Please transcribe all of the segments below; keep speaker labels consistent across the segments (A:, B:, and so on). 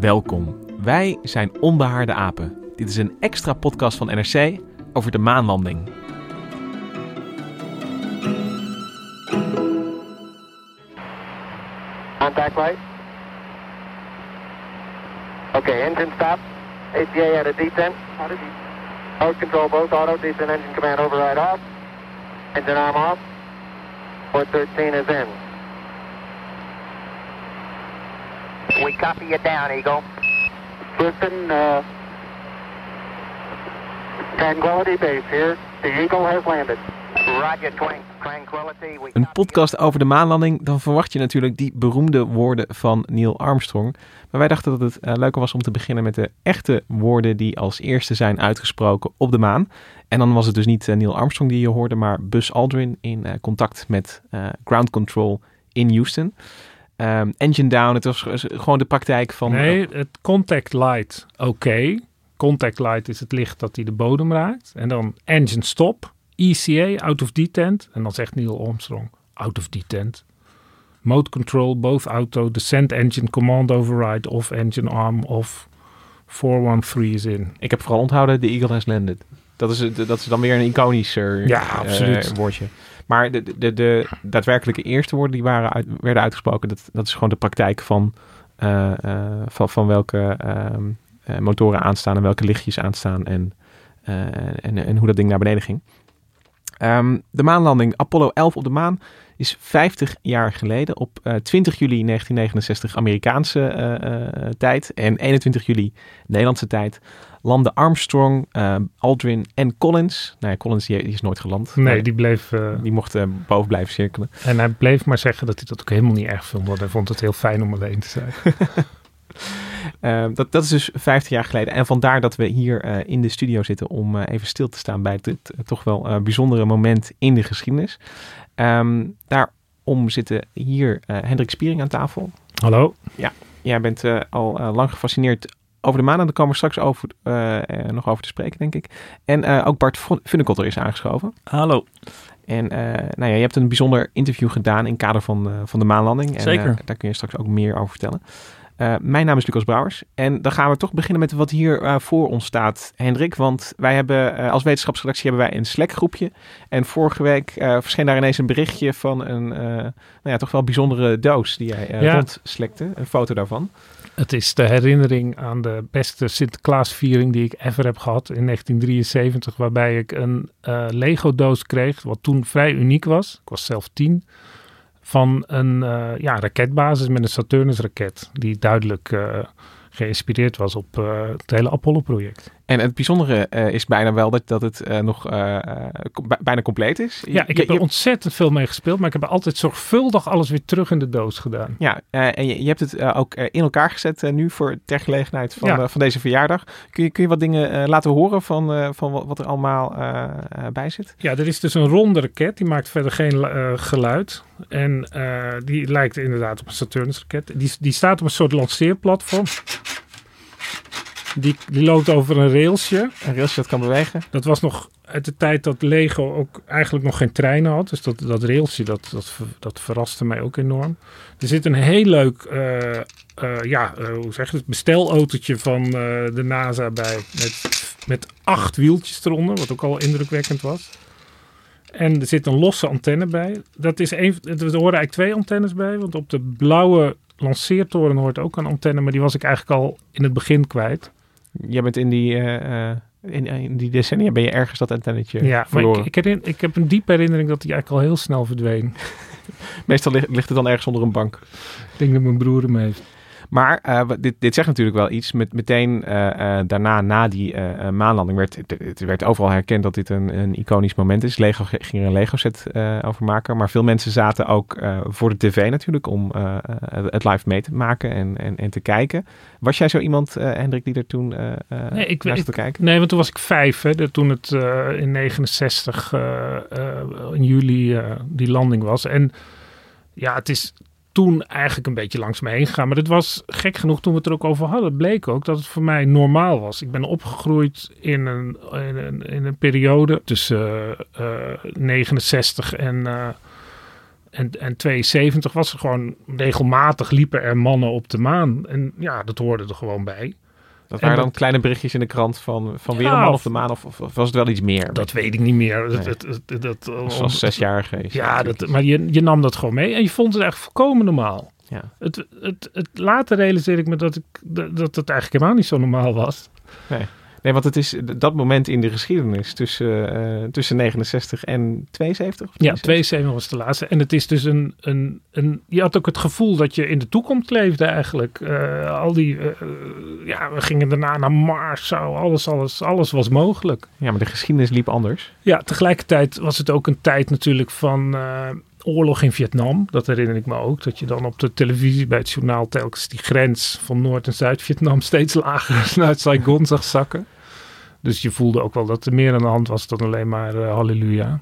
A: Welkom. Wij zijn Onbehaarde Apen. Dit is een extra podcast van NRC over de maanlanding.
B: Contact light. Okay, engine stop. ATA at a detent. Mode control both auto, decent engine command override off. Engine arm off. Port 13 is in.
C: We copy you down, Eagle.
B: Listen, uh, Tranquility Base here. The Eagle has landed.
C: Roger,
A: Een podcast over de maanlanding, dan verwacht je natuurlijk die beroemde woorden van Neil Armstrong. Maar wij dachten dat het eh, leuker was om te beginnen met de echte woorden die als eerste zijn uitgesproken op de maan. En dan was het dus niet eh, Neil Armstrong die je hoorde, maar Buzz Aldrin in eh, contact met eh, ground control in Houston. Ehm, engine down, het was gewoon de praktijk van...
D: Nee, het contact light, oké. Contact light is het licht dat hij de bodem raakt. En dan engine stop, ECA, out of detent. En dan zegt Neil Armstrong, out of detent. Mode control, both auto, descent engine, command override, off engine arm, off. 413 is in.
A: Ik heb vooral onthouden, de Eagle has landed. Dat is, dat is dan weer een iconischer
D: Ja,
A: eh,
D: absoluut.
A: woordje. Maar de, de, de daadwerkelijke eerste woorden die waren werden uitgesproken, dat, dat is gewoon de praktijk van, eh, eh, van, van welke ehm, eh, motoren aanstaan en welke lichtjes aanstaan en, en, en hoe dat ding naar beneden ging. Ehm, de maanlanding Apollo 11 op de maan is 50 jaar geleden op eh, 20 juli 1969 Amerikaanse tijd en 21 juli Nederlandse tijd landden Armstrong, eh, Aldrin en Collins. Nou ja, Collins die, die is nooit geland.
D: Nee, die bleef... eh,
A: die mocht eh, boven blijven cirkelen.
D: en hij bleef maar zeggen dat hij dat ook helemaal niet erg vond. Want hij vond het heel fijn om alleen te zijn.
A: Dat, dat is dus 50 jaar geleden. En vandaar dat we hier in de studio zitten om even stil te staan bij dit toch wel bijzondere moment in de geschiedenis. Ehm, daarom zitten hier Hendrik Spiering aan tafel.
D: Hallo?
A: Jij bent al lang gefascineerd over de maan. En daar komen we straks over, eh, eh, nog over te spreken, denk ik. En eh, ook Bart Funnekotter is aangeschoven.
E: Hallo.
A: En nou ja, je hebt een bijzonder interview gedaan in het kader van, van de maanlanding. En,
E: Zeker.
A: daar kun je straks ook meer over vertellen. Eh, mijn naam is Lucas Brouwers. En dan gaan we toch beginnen met wat hier eh, voor ons staat, Hendrik. Want wij hebben eh, als wetenschapsredactie hebben wij een Slack groepje. En vorige week verscheen daar ineens een berichtje van een nou ja, toch wel bijzondere doos die jij
D: Ja.
A: rondslekte. Een foto daarvan.
D: Het is de herinnering aan de beste Sinterklaasviering die ik ever heb gehad in 1973. Waarbij ik een Lego-doos kreeg, wat toen vrij uniek was. Ik was zelf tien. Van een eh, ja, raketbasis met een Saturnus-raket. Die duidelijk eh, geïnspireerd was op eh, het hele Apollo-project.
A: En het bijzondere eh, is bijna wel dat, dat het eh, nog eh, bijna compleet is.
D: Ja, ik
A: Je-
D: heb er ontzettend veel mee gespeeld. Maar ik heb altijd zorgvuldig alles weer terug in de doos gedaan.
A: Ja, en je, je hebt het ook in elkaar gezet nu voor ter gelegenheid van,
D: Ja.
A: van deze verjaardag. Kun je, kun je wat dingen laten horen van, van wat, er allemaal bij zit?
D: Ja, er is dus een ronde raket. Die maakt verder geen geluid. En die lijkt inderdaad op een Saturnus-raket. Die, die staat op een soort lanceerplatform. Die, die loopt over een railsje.
A: Een railsje dat kan bewegen.
D: Dat was nog uit de tijd dat Lego ook eigenlijk nog geen treinen had. Dus dat, dat railsje, dat, dat, dat verraste mij ook enorm. Er zit een heel leuk, eh, ja, eh, hoe zeg je het, bestelautootje van de NASA bij. Met, met acht wieltjes eronder, wat ook al indrukwekkend was. En er zit een losse antenne bij. Dat is een, er horen eigenlijk twee antennes bij. Want op de blauwe lanceertoren hoort ook een antenne. Maar die was ik eigenlijk al in het begin kwijt.
A: Jij bent in die, eh, eh, in, in die decennia ben je ergens dat antennetje
D: Ja, maar
A: verloren.
D: ik, ik, herinner- ik heb een diepe herinnering dat die eigenlijk al heel snel verdween.
A: Meestal ligt, ligt het dan ergens onder een bank.
D: Ik denk dat mijn broer hem heeft.
A: Maar eh, dit, dit zegt natuurlijk wel iets. Met, meteen eh, eh, daarna, na die maanlanding, werd het, werd overal herkend dat dit een, een iconisch moment is. Lego ging er een Lego-set over maken. Maar veel mensen zaten ook voor de tv natuurlijk om het live mee te maken en, en, en te kijken. Was jij zo iemand, Hendrik, die er toen
D: Nee, ik-
A: naar
D: ik-
A: te kijken?
D: Nee, want toen was ik vijf. Hè, de- toen het in 69 eh, eh, in juli die landing was. En ja, het is toen eigenlijk een beetje langs me heen gegaan. Maar het was gek genoeg toen we het er ook over hadden. bleek ook dat het voor mij normaal was. Ik ben opgegroeid in een, in een, in een periode tussen eh, eh, 69 en... eh, en, en 72 was er gewoon regelmatig liepen er mannen op de maan. En ja, dat hoorde er gewoon bij.
A: Dat
D: en
A: waren dan
D: dat-
A: kleine berichtjes in de krant van, van weer een man
D: of-
A: de maan. Of, of, was het wel iets meer?
D: Dat weet ik niet meer. Dat,
A: Nee.
D: dat, dat, dat,
A: Dat was
D: Ja, dat, maar je, je nam dat gewoon mee en je vond het echt volkomen normaal.
A: Ja.
D: Het, het, het, later realiseerde ik me dat, ik, dat dat het eigenlijk helemaal niet zo normaal was.
A: Nee, want het is dat moment in de geschiedenis tussen, eh, tussen 69 en 72? of
D: Ja,
A: 72?
D: 72 was de laatste. En het is dus een, een, een... Je had ook het gevoel dat je in de toekomst leefde eigenlijk. Eh, al die... eh, ja, we gingen daarna naar Mars. Zo, alles, alles, alles was mogelijk.
A: Ja, maar de geschiedenis liep anders.
D: Ja, tegelijkertijd was het ook een tijd natuurlijk van oorlog in Vietnam. Dat herinner ik me ook. Dat je dan op de televisie bij het journaal telkens die grens van Noord- en Zuid-Vietnam steeds lager naar Saigon zag zakken. Dus je voelde ook wel dat er meer aan de hand was dan alleen maar eh, halleluja.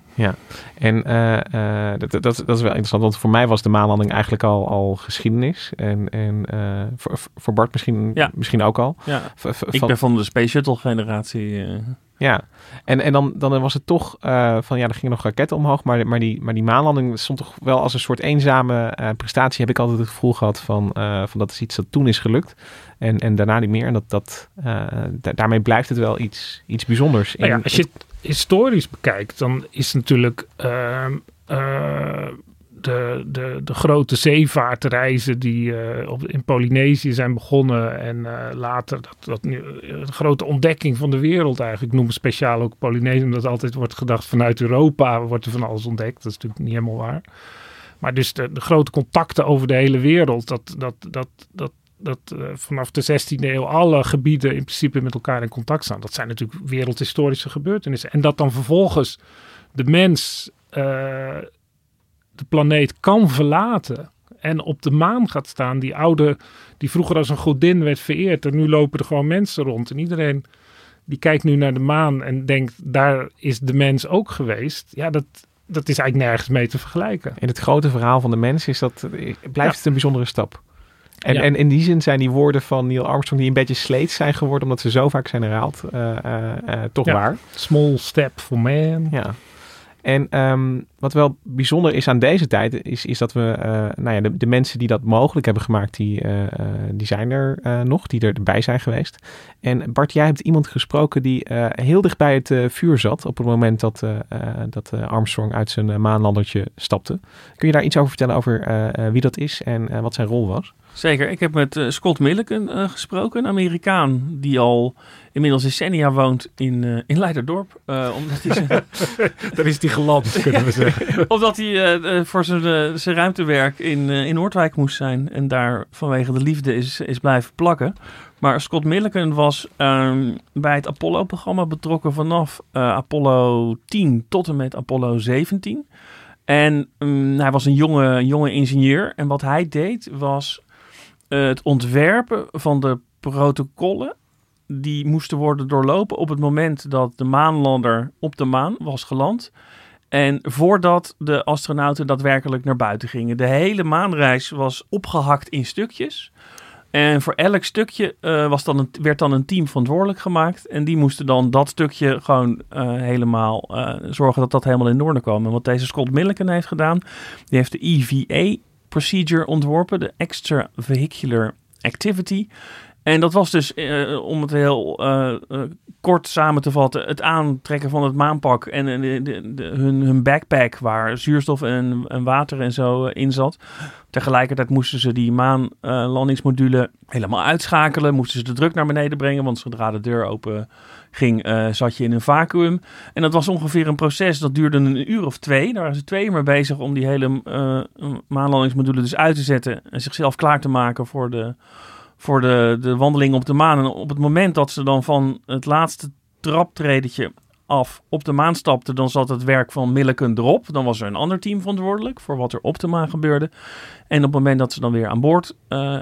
A: En eh, eh, dat, dat, dat is wel interessant, want voor mij was de maanlanding eigenlijk al, al geschiedenis. En, en eh, voor, voor Bart misschien,
E: Ja.
A: misschien ook al.
E: Ja,
A: V-
E: ik ben van de Space Shuttle generatie.
A: Ja, en, en dan, dan was het toch eh, van ja, er gingen nog raketten omhoog, maar, maar, die, maar die maanlanding stond toch wel als een soort eenzame eh, prestatie. Heb ik altijd het gevoel gehad van, eh, van dat is iets dat toen is gelukt en, en daarna niet meer. En dat, dat, da- daarmee blijft het wel iets, iets bijzonders.
D: Nou ja,
A: in-
D: als je het historisch bekijkt, dan is natuurlijk ehm, eh, de, de, de grote zeevaartreizen die eh, op, in Polynesië zijn begonnen en eh, later dat, dat eh, de grote ontdekking van de wereld eigenlijk. Ik noem speciaal ook Polynesië, omdat altijd wordt gedacht vanuit Europa wordt er van alles ontdekt. Dat is natuurlijk niet helemaal waar. Maar dus de, de grote contacten over de hele wereld, dat, dat, dat, dat, dat vanaf de 16e eeuw alle gebieden in principe met elkaar in contact staan. Dat zijn natuurlijk wereldhistorische gebeurtenissen. En dat dan vervolgens de mens de planeet kan verlaten en op de maan gaat staan. Die oude, die vroeger als een godin werd vereerd. En nu lopen er gewoon mensen rond. En iedereen die kijkt nu naar de maan en denkt, daar is de mens ook geweest. Ja, dat, dat is eigenlijk nergens mee te vergelijken.
A: in het grote verhaal van de mens is dat, blijft
D: Ja.
A: het een bijzondere stap. En,
D: Ja.
A: en in die zin zijn die woorden van Neil Armstrong, die een beetje sleets zijn geworden, omdat ze zo vaak zijn herhaald, eh, eh, eh, toch
D: Ja.
A: waar.
D: Small step for man.
A: Ja. En ehm, wat wel bijzonder is aan deze tijd, is, is dat we, eh, nou ja, de, de mensen die dat mogelijk hebben gemaakt, die, eh, die zijn er nog, die erbij zijn geweest. En Bart, jij hebt iemand gesproken die heel dicht bij het vuur zat op het moment dat, dat Armstrong uit zijn maanlandertje stapte. Kun je daar iets over vertellen over wie dat is en wat zijn rol was?
E: Zeker, ik heb met eh, Scott Milliken eh, gesproken, een Amerikaan die al inmiddels decennia woont in, eh, in Leiderdorp. omdat hij, zijn-
D: Daar is die geland, kunnen we zeggen.
E: omdat hij voor zijn, zijn ruimtewerk in, in Noordwijk moest zijn en daar vanwege de liefde is, is blijven plakken. Maar Scott Milliken was ehm, bij het Apollo-programma betrokken vanaf Apollo 10 tot en met Apollo 17. En mm, hij was een jonge, jonge ingenieur. En wat hij deed was eh, het ontwerpen van de protocollen die moesten worden doorlopen op het moment dat de maanlander op de maan was geland. En voordat de astronauten daadwerkelijk naar buiten gingen. De hele maanreis was opgehakt in stukjes. En voor elk stukje eh, was dan een, werd dan een team verantwoordelijk gemaakt. En die moesten dan dat stukje gewoon eh, helemaal zorgen dat dat helemaal in orde kwam. En wat deze Scott Milliken heeft gedaan, die heeft de EVA procedure ontworpen, de Extra Vehicular Activity. En dat was dus, eh, om het heel eh, eh, kort samen te vatten, het aantrekken van het maanpak en de, de, hun, hun backpack waar zuurstof en, en water en zo in zat. Tegelijkertijd moesten ze die maanlandingsmodule helemaal uitschakelen, moesten ze de druk naar beneden brengen, want zodra de deur open ging, eh, zat je in een vacuüm. En dat was ongeveer een proces, dat duurde een uur of twee. Daar waren ze twee mee bezig om die hele eh, maanlandingsmodule dus uit te zetten en zichzelf klaar te maken voor de, voor de, de wandeling op de maan. En op het moment dat ze dan van het laatste traptredetje op de maan stapten, dan zat het werk van Milliken erop. Dan was er een ander team verantwoordelijk voor wat er op de maan gebeurde. En op het moment dat ze dan weer aan boord eh,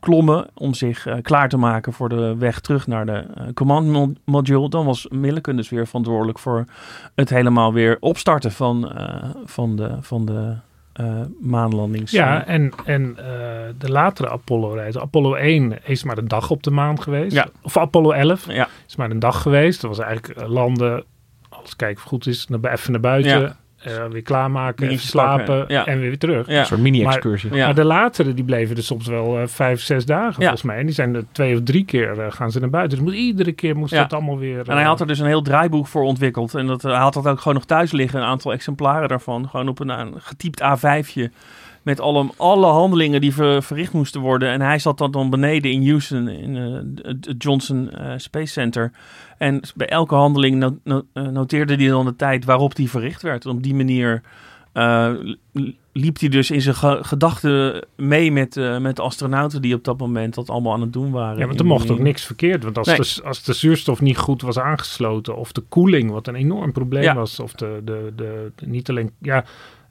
E: klommen om zich eh, klaar te maken voor de weg terug naar de command mo- module, dan was Milliken dus weer verantwoordelijk voor het helemaal weer opstarten van, van de, van de eh, maanlandings.
D: Ja, en, en eh, de latere Apollo-reizen. Apollo 1 is maar een dag op de maan geweest.
E: Ja.
D: Of Apollo 11
E: ja.
D: is maar een dag geweest. Dat was eigenlijk eh, landen, alles kijken of het goed is, naar, even naar buiten.
E: Ja.
D: Eh, weer klaarmaken, even slapen
E: ja.
D: en weer terug.
E: Ja.
A: Een soort mini-excursie.
E: Ja.
D: Maar de latere die bleven dus soms wel eh, vijf, zes dagen
E: Ja.
D: volgens mij. En die zijn er twee of drie keer eh, gaan ze naar buiten. Dus moet, iedere keer moest
E: Ja.
D: dat allemaal weer...
E: En hij had er dus een heel draaiboek voor ontwikkeld. En dat, hij had dat ook gewoon nog thuis liggen, een aantal exemplaren daarvan. Gewoon op een, een getypt A5'tje. Met alle, alle handelingen die ver- verricht moesten worden. En hij zat dan, dan beneden in Houston, in eh, het Johnson eh, Space Center. En bij elke handeling no- no- eh, noteerde hij dan de tijd waarop die verricht werd. En op die manier liep hij dus in zijn ge- gedachten mee met, met de astronauten die op dat moment dat allemaal aan het doen waren.
D: Ja, want er mocht ook niks verkeerd. Want als,
E: Nee.
D: de, als de zuurstof niet goed was aangesloten, of de koeling, wat een enorm probleem
E: Ja.
D: was, of de, de, de, de- niet alleen, ja,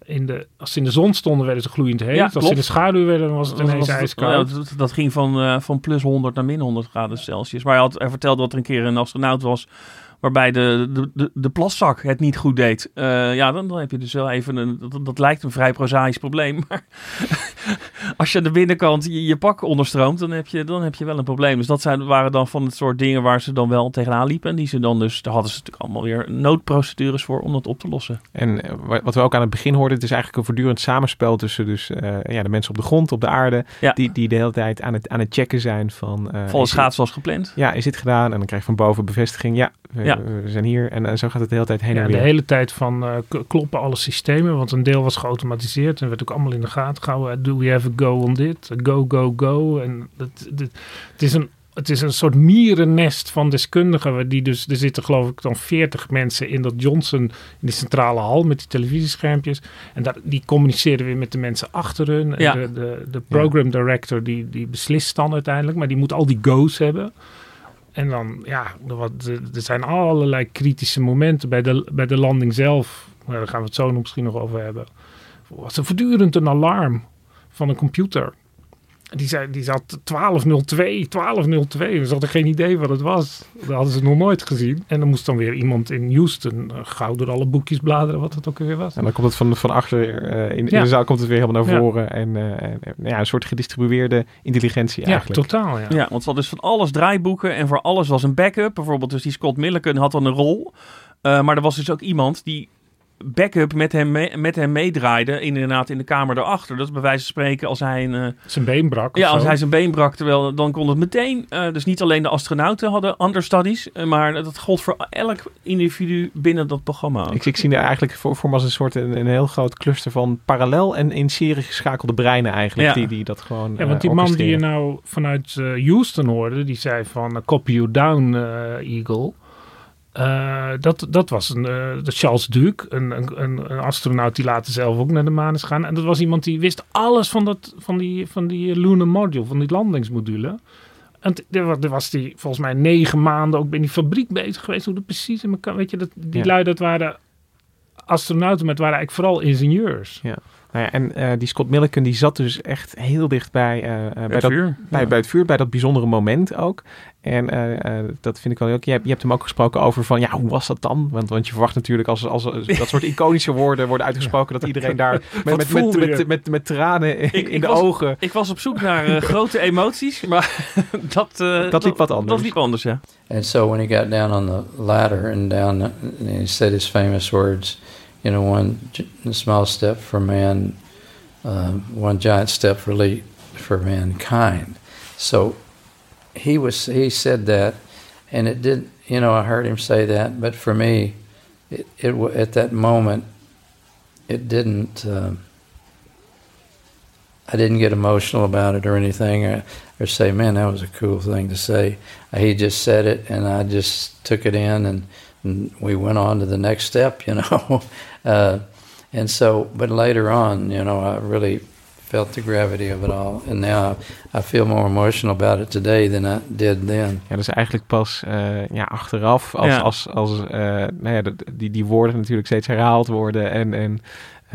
D: in de, als ze in de zon stonden, werden ze gloeiend heet.
E: Ja,
D: als ze in de schaduw werden, was het ineens
E: was-
D: ijskoud.
E: ja, dat, dat ging van, eh, van plus 100 naar min 100 graden Celsius. Maar hij, had, hij vertelde dat er een keer een astronaut was waarbij de, de, de, de plaszak het niet goed deed. Eh, ja, dan, dan heb je dus wel even een... Dat, dat lijkt een vrij prozaïsch probleem. Maar als je aan de binnenkant je, je pak onderstroomt, dan heb, je, dan heb je wel een probleem. Dus dat zijn, waren dan van het soort dingen waar ze dan wel tegenaan liepen. En die ze dan dus... Daar hadden ze natuurlijk allemaal weer noodprocedures voor om dat op te lossen.
A: En eh, wa- wat we ook aan het begin hoorden, het is eigenlijk een voortdurend samenspel tussen dus, eh, ja, de mensen op de grond, op de aarde,
E: Ja.
A: die, die de hele tijd aan het, aan het checken zijn van...
E: Volle
A: is-
E: schaats zoals gepland.
A: Ja, is dit gedaan? En dan krijg je van boven bevestiging, ja, we,
E: Ja.
A: we zijn hier. En, en zo gaat het de hele tijd heen
D: Ja,
A: en
D: de
A: weer.
D: hele tijd van eh, kloppen alle systemen, want een deel was geautomatiseerd en werd ook allemaal in de gaten gehouden. Do we have a go on dit? Go, go, go. En dat, dat- het, is een, het is een soort mierennest van deskundigen, die dus, er zitten geloof ik dan 40 mensen in dat Johnson, in die centrale hal met die televisieschermpjes. En die communiceren weer met de mensen achter hun. En. De, de, de program director die, die beslist dan uiteindelijk, maar die moet al die go's hebben. En dan, ja, er, zijn allerlei kritische momenten bij de, bij de landing zelf. Daar gaan we het zo nog misschien nog over hebben. Was er voortdurend een alarm van een computer. Die, zei, die zat 1202, 1202. Ze hadden geen idee wat het was. Dat hadden ze nog nooit gezien. En dan moest dan weer iemand in Houston eh, gauw door alle boekjes bladeren wat het ook weer was.
A: En dan komt het van, van achter, eh, in, in
D: Ja.
A: de zaal komt het weer helemaal naar
D: Ja.
A: voren. En eh, en, eh, ja, een soort gedistribueerde intelligentie
D: Ja,
A: eigenlijk.
D: totaal. Ja.
E: Ja, want ze hadden dus van alles draaiboeken en voor alles was een backup. Bijvoorbeeld dus die Scott Milliken had dan een rol. Eh, maar er was dus ook iemand die backup met hem, mee- met hem meedraaide. Inderdaad in de kamer daarachter. Dat is bij wijze van spreken als hij een... eh,
D: Zijn been brak. of
E: ja, als
D: zo.
E: hij zijn been brak, terwijl dan kon het meteen. eh, dus niet alleen de astronauten hadden understudies, eh, maar dat gold voor elk individu binnen dat programma. ook.
A: Ik, ik zie er eigenlijk voor, voor me als een soort een, een heel groot cluster van parallel en in serie geschakelde breinen eigenlijk.
E: Ja.
A: Die, die dat gewoon
D: Ja, want die man die je nou vanuit Houston hoorde, die zei van copy you down, Eagle. Eh, dat, dat was een, eh, Charles Duke, een, een, een, astronaut die later zelf ook naar de maan is gegaan. En dat was iemand die wist alles van, dat, van, die, van die lunar module, van die landingsmodule. En er wa- er was die volgens mij negen maanden ook bij die fabriek bezig geweest. Hoe dat precies in elkaar, weet je, dat, die
A: Ja.
D: lui dat waren astronauten, maar het waren eigenlijk vooral ingenieurs.
A: Nou ja, en eh, die Scott Milliken die zat dus echt heel dicht bij, eh, eh, bij,
E: Het
A: dat,
E: vuur.
A: bij,
E: Ja.
A: bij het vuur, bij dat bijzondere moment ook. En eh, eh, dat vind ik wel heel... Je hebt, je hebt hem ook gesproken over van, ja, hoe was dat dan? Want, want je verwacht natuurlijk als, als, als dat soort iconische woorden worden uitgesproken... dat iedereen daar met, met, met, met, met, met, tranen in,
E: Ik-
A: in
E: ik
A: de
E: was-
A: ogen...
E: Ik was op zoek naar grote emoties, maar dat, eh,
A: Dat liep wat anders.
E: Dat liep anders, ja.
F: And so when he got down on the ladder and down, and he said his famous words, you know, one small step for man, uh, one giant step for, le- for mankind. So he was he said that, and it did. You know, I heard him say that, but for me, it, it at that moment, it didn't. Um, I didn't get emotional about it or anything, or, or say, "Man, that was a cool thing to say." He just said it, and I just took it in, and, and we went on to the next step. You know, uh, and so, but later on, you know, I really felt the gravity of it all, and now I, I feel more emotional about it today than I did then.
A: Ja, dus eigenlijk pas eh, ja, achteraf, als,
E: Ja.
A: als, als eh, nou ja, dat- die, die woorden natuurlijk steeds herhaald worden en, en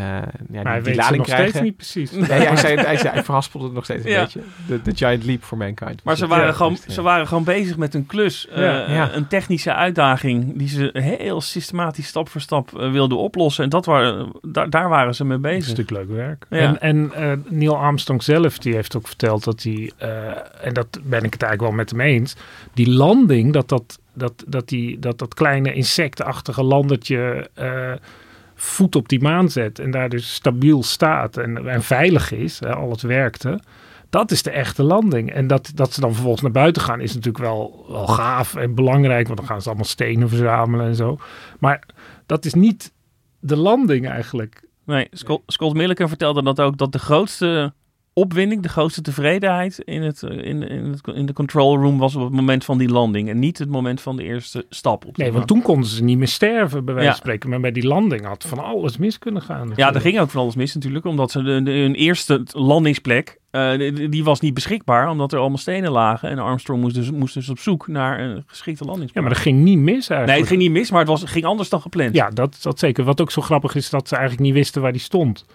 A: ja,
D: Maar
A: die,
D: hij
A: die
D: weet ze
A: lading
D: nog
A: krijgen.
D: steeds niet precies.
A: Nee, hij, zei, hij, zei, hij verhaspelde het nog steeds een
E: Ja.
A: beetje. De, de giant leap for mankind.
E: Maar ze waren,
A: ja,
E: gewoon,
A: dus, ja.
E: ze waren gewoon bezig met een klus. eh. Een technische uitdaging die ze heel systematisch stap voor stap eh, wilden oplossen. En dat waren, daar, daar waren ze mee
D: Een
E: bezig.
D: stuk leuk werk.
E: Ja.
D: En, en eh, Neil Armstrong zelf, die heeft ook verteld dat hij, eh, en dat ben ik het eigenlijk wel met hem eens, die landing, dat dat, dat, dat, die, dat, dat kleine insectenachtige landertje eh, voet op die maan zet en daar dus stabiel staat en, en veilig is, hè, al het werkte. Dat is de echte landing. En dat, dat ze dan vervolgens naar buiten gaan is natuurlijk wel, wel gaaf en belangrijk. Want dan gaan ze allemaal stenen verzamelen en zo. Maar dat is niet de landing eigenlijk.
E: Nee, Scott, Scott Milliken vertelde dat ook, dat de grootste opwinding, de grootste tevredenheid in, het, eh, in, in, het, in de control room was op het moment van die landing. En niet het moment van de eerste stap. Op
D: Nee, want toen konden ze niet meer sterven, bij wijze
E: Ja.
D: van spreken. Maar bij die landing had van alles mis kunnen gaan.
E: Ja, er ging ook van alles mis natuurlijk, omdat ze hun eerste landingsplek, eh, die, die was niet beschikbaar, omdat er allemaal stenen lagen. En Armstrong moest dus, moest dus op zoek naar een geschikte
D: Ja,
E: landingsplek.
D: maar dat ging niet mis eigenlijk.
E: nee, het ging niet mis, maar het was, ging anders dan gepland.
D: Ja, dat, dat zeker. Wat ook zo grappig is, dat ze eigenlijk niet wisten waar die stond.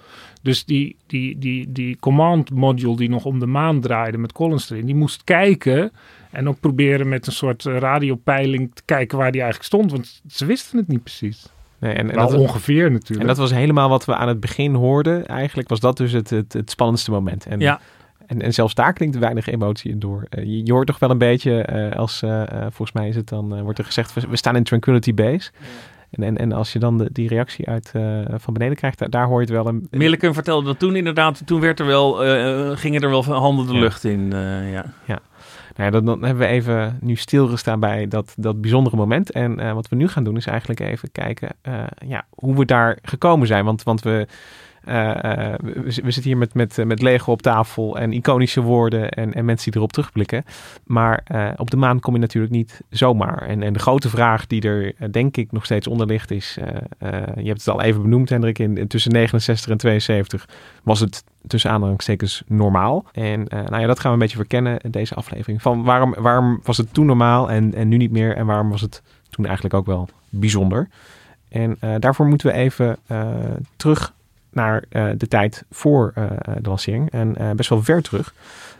D: Dus die, die, die, die command module die nog om de maan draaide met Collins erin, die moest kijken en ook proberen met een soort radiopeiling te kijken waar die eigenlijk stond. Want ze wisten het niet precies.
A: Nee, en, en, dat,
D: ongeveer natuurlijk.
A: en dat was helemaal wat we aan het begin hoorden. Eigenlijk was dat dus het, het, het spannendste moment. En,
E: Ja.
A: en, en zelfs daar klinkt weinig emotie in door. Eh, je, je hoort toch wel een beetje, eh, als eh, volgens mij is het dan, eh, wordt er gezegd, we, we staan in Tranquility Base. En, en, en als je dan de, die reactie uit eh, van beneden krijgt, daar, daar hoor je het wel een...
E: Milliken vertelde dat toen inderdaad, toen werd er wel, eh, gingen er wel handen de
A: Ja.
E: lucht in. eh, ja.
A: Nou ja, dan, hebben we even nu stilgestaan bij dat, dat bijzondere moment. En eh, wat we nu gaan doen is eigenlijk even kijken eh, ja, hoe we daar gekomen zijn. Want, want we, we, we zitten hier met, met, met Lego op tafel en iconische woorden en, en mensen die erop terugblikken. Maar eh, op de maan kom je natuurlijk niet zomaar. En, en de grote vraag die er eh, denk ik nog steeds onder ligt is, eh, eh, je hebt het al even benoemd Hendrik, in, tussen 69 en 72 was het tussen aanhalingstekens normaal. En eh, nou ja, dat gaan we een beetje verkennen in deze aflevering. Van waarom, waarom was het toen normaal en, en nu niet meer? En waarom was het toen eigenlijk ook wel bijzonder? En eh, daarvoor moeten we even eh, terug naar eh, de tijd voor eh, de lancering. En eh, best wel ver terug.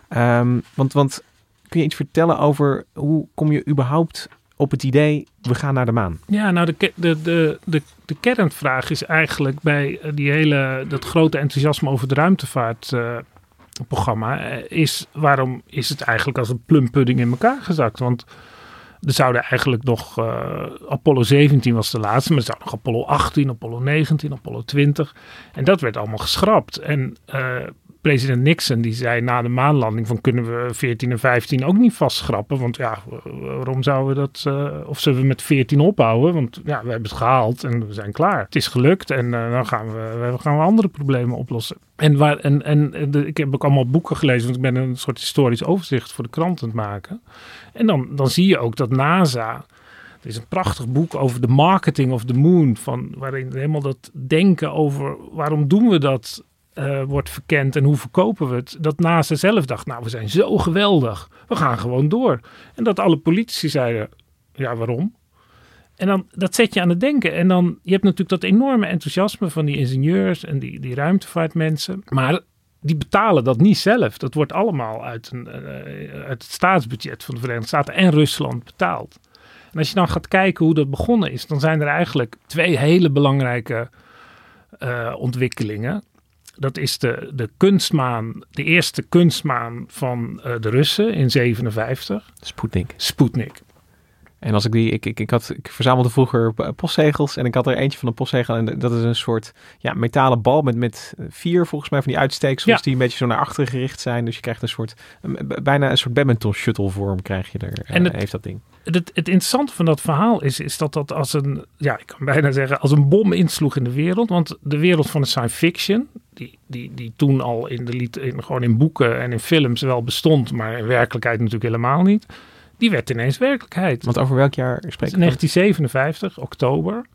A: Ehm, want, want kun je iets vertellen over hoe kom je überhaupt op het idee, we gaan naar de maan?
D: Ja, nou, de, de, de, de, de kernvraag is eigenlijk bij die hele, dat grote enthousiasme over het ruimtevaartprogramma, eh, is waarom is het eigenlijk als een plumpudding in elkaar gezakt? Want er zouden eigenlijk nog, eh, Apollo 17 was de laatste, maar er zou nog Apollo 18, Apollo 19, Apollo 20. En dat werd allemaal geschrapt. En eh, president Nixon die zei na de maanlanding van kunnen we 14 en 15 ook niet vastschrappen. Want ja, waarom zouden we dat, eh, of zullen we met 14 ophouden? Want ja, we hebben het gehaald en we zijn klaar. Het is gelukt en eh, dan gaan we, gaan andere problemen oplossen. En, waar, en, en de- ik heb ook allemaal boeken gelezen, want ik ben een soort historisch overzicht voor de krant aan het maken. En dan, dan zie je ook dat NASA er is een prachtig boek over de marketing of the moon. Van, waarin helemaal dat denken over waarom doen we dat eh, wordt verkend en hoe verkopen we het. Dat NASA zelf dacht, nou we zijn zo geweldig. We gaan gewoon door. En dat alle politici zeiden, ja waarom? En dan, dat zet je aan het denken. En dan, je hebt natuurlijk dat enorme enthousiasme van die ingenieurs en die, die ruimtevaartmensen. Maar die betalen dat niet zelf. Dat wordt allemaal uit, een, eh, uit het staatsbudget van de Verenigde Staten en Rusland betaald. En als je dan gaat kijken hoe dat begonnen is, dan zijn er eigenlijk twee hele belangrijke eh, ontwikkelingen. Dat is de, de kunstmaan, de eerste kunstmaan van eh, de Russen in 57,
A: Sputnik.
D: Sputnik.
A: En als ik die, ik, ik, ik, had, ik verzamelde vroeger postzegels en ik had er eentje van een postzegel en dat is een soort ja, metalen bal met, met vier volgens mij van die uitsteeksels
D: Ja.
A: die een beetje zo naar achteren gericht zijn. Dus je krijgt een soort, een- bijna een soort badminton shuttle vorm krijg je er,
D: En het-
A: heeft dat ding.
D: Het, het interessante van dat verhaal is, is dat dat als een, ja, ik kan bijna zeggen, als een bom insloeg in de wereld. Want de wereld van de science fiction, die, die, die toen al in de, lit- in, gewoon in boeken en in films wel bestond, maar in werkelijkheid natuurlijk helemaal niet, die werd ineens werkelijkheid.
A: Want over welk jaar
D: Het
A: spreek je?
D: 1957, oktober.